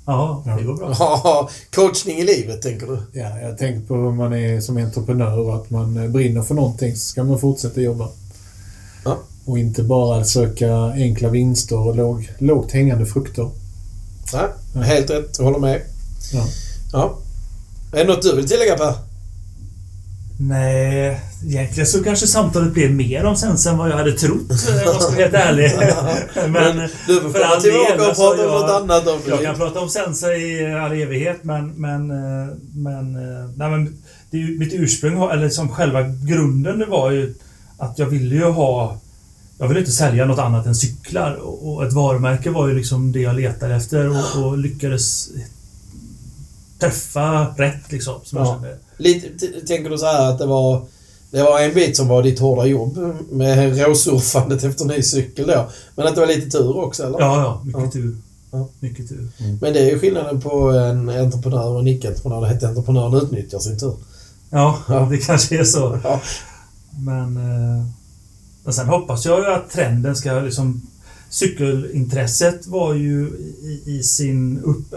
Ja, Ja. det går bra. Ja, coachning i livet, tänker du? Ja, jag tänker på om man är som entreprenör och att man brinner för någonting så ska man fortsätta jobba. Ja. Och inte bara söka enkla vinster och låg, lågt hängande frukter. Nej, Ja. helt rätt. Jag håller med. Ja. Ja. Är det något du vill tillägga Per? Nej, egentligen så kanske samtalet blev mer om Sensa än vad jag hade trott, om jag ska vara helt ärlig. Men du får för komma tillbaka del, och alltså, prata om jag- något annat om jag kan prata om Sensa i all evighet, men... Men... eh, men, eh, nej, men det mitt ursprung, eller som själva grunden, det var ju att jag ville ju ha... Jag ville inte sälja något annat än cyklar och, ett varumärke var ju liksom det jag letade efter och, och lyckades träffa rätt liksom, som jag Ja. kände. Lite, tänker du så här att det var... Det var en bit som var ditt hårda jobb med råsurfandet efter ny cykel då. Men att det var lite tur också, eller? Ja, ja. Mycket Ja. tur. Ja. Mycket tur. Men det är ju skillnaden på en entreprenör och en icke-entreprenör. Det heter entreprenören utnyttjar sin tur. Ja, Ja. det kanske är så. Ja. Men, eh, men sen hoppas jag ju att trenden ska liksom... Cykelintresset var ju i, i, sin, upp,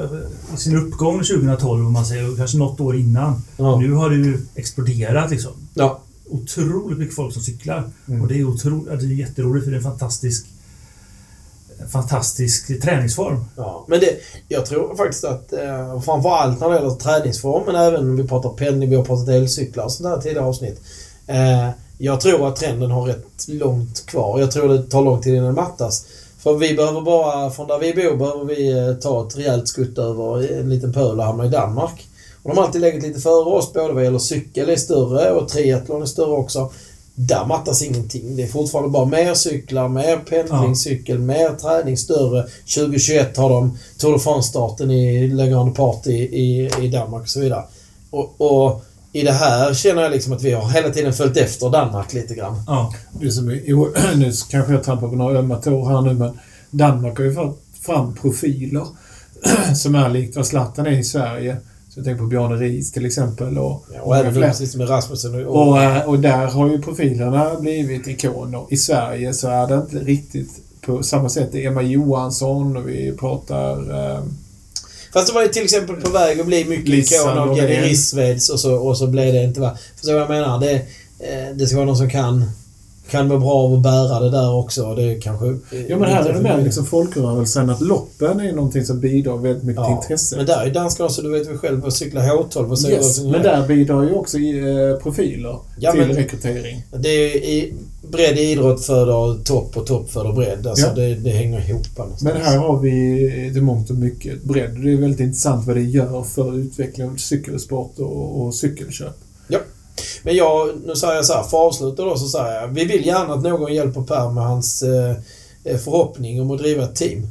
i sin uppgång 2012 om man säger, kanske något år innan. Ja. Nu har det ju exploderat liksom. ja. Otroligt mycket folk som cyklar. Mm. Och det är, otro, det är jätteroligt för det är en fantastisk fantastisk träningsform. Ja, men det, jag tror faktiskt att eh, framförallt när det gäller träningsform, men även om vi pratar penning, vi har pratat elcyklar och sånt där tidigare avsnitt. Eh, jag tror att trenden har rätt långt kvar. Jag tror det tar lång tid innan det mattas. För vi behöver bara, från där vi bor, behöver vi eh, ta ett rejält skutt över en liten pöl och hamna i Danmark. Och de har alltid legat lite före oss, både vad gäller cykel är större och triathlon är större också. Där mattas ingenting. Det är fortfarande bara mer cyklar, mer pendlingscykel, mer träning, större. 2021 har de Tour de France-starten i Le Grande Party i, i Danmark och så vidare. Och, och i det här känner jag liksom att vi har hela tiden följt efter Danmark lite grann. Ja. Det som är, jo, nu kanske jag trampar på några ömma tår här nu, men Danmark har ju fått fram profiler som är likt vad Zlatan är i Sverige. Så jag tänker på Bjarne Riis till exempel. Och, Ja, och även precis med Rasmussen och... och, eh, och där har ju profilerna blivit ikoner. I Sverige så är det inte riktigt på samma sätt. Det är Emma Johansson och vi pratar... Eh, Fast det var ju till exempel på väg att bli mycket av Loreen. Jenny Rissveds och så, och så blev det inte va. Förstår du vad jag menar? Det, eh, det ska vara någon som kan, kan vara bra av att bära det där också. Det kanske... eh, ja men här är det med mig. liksom folkrörelsen att loppen är någonting som bidrar väldigt mycket till Ja, intresse. men där är danskarna så du vet väl själv att cykla H12 och Yes, men där bidrar ju också eh, profiler Ja, till men- rekrytering. Det är i, bredd idrott föder topp och topp föder bredd. Alltså Ja. det, det hänger ihop någonstans. Men här har vi det mångt och mycket bredd. Det är väldigt intressant vad det gör för utvecklingen av cykelsport och, och cykelköp. Men jag, nu säger jag så här, för att avsluta då så säger jag, vi vill gärna att någon hjälper Per med hans eh, eh, förhoppning om att driva ett team.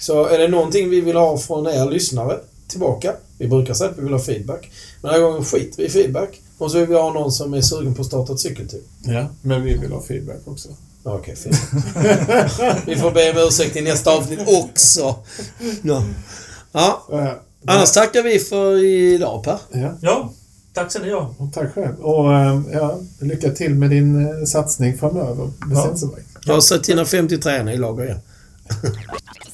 Så är det någonting vi vill ha från er lyssnare tillbaka, vi brukar säga att vi vill ha feedback, men den här gången skiter vi i feedback. Och så vill vi ha någon som är sugen på att starta ett cykelteam. Ja, men vi vill ha feedback också. Okej, fint. Vi får be om ursäkt i nästa avsnitt också. Ja. ja. Annars tackar vi för idag Per. Ja, Ja, tack ska ni ha. och tack själv. Och eh, ja, lycka till med din eh, satsning framöver Ja. Jag har sett dina 50 tränare i lager igen.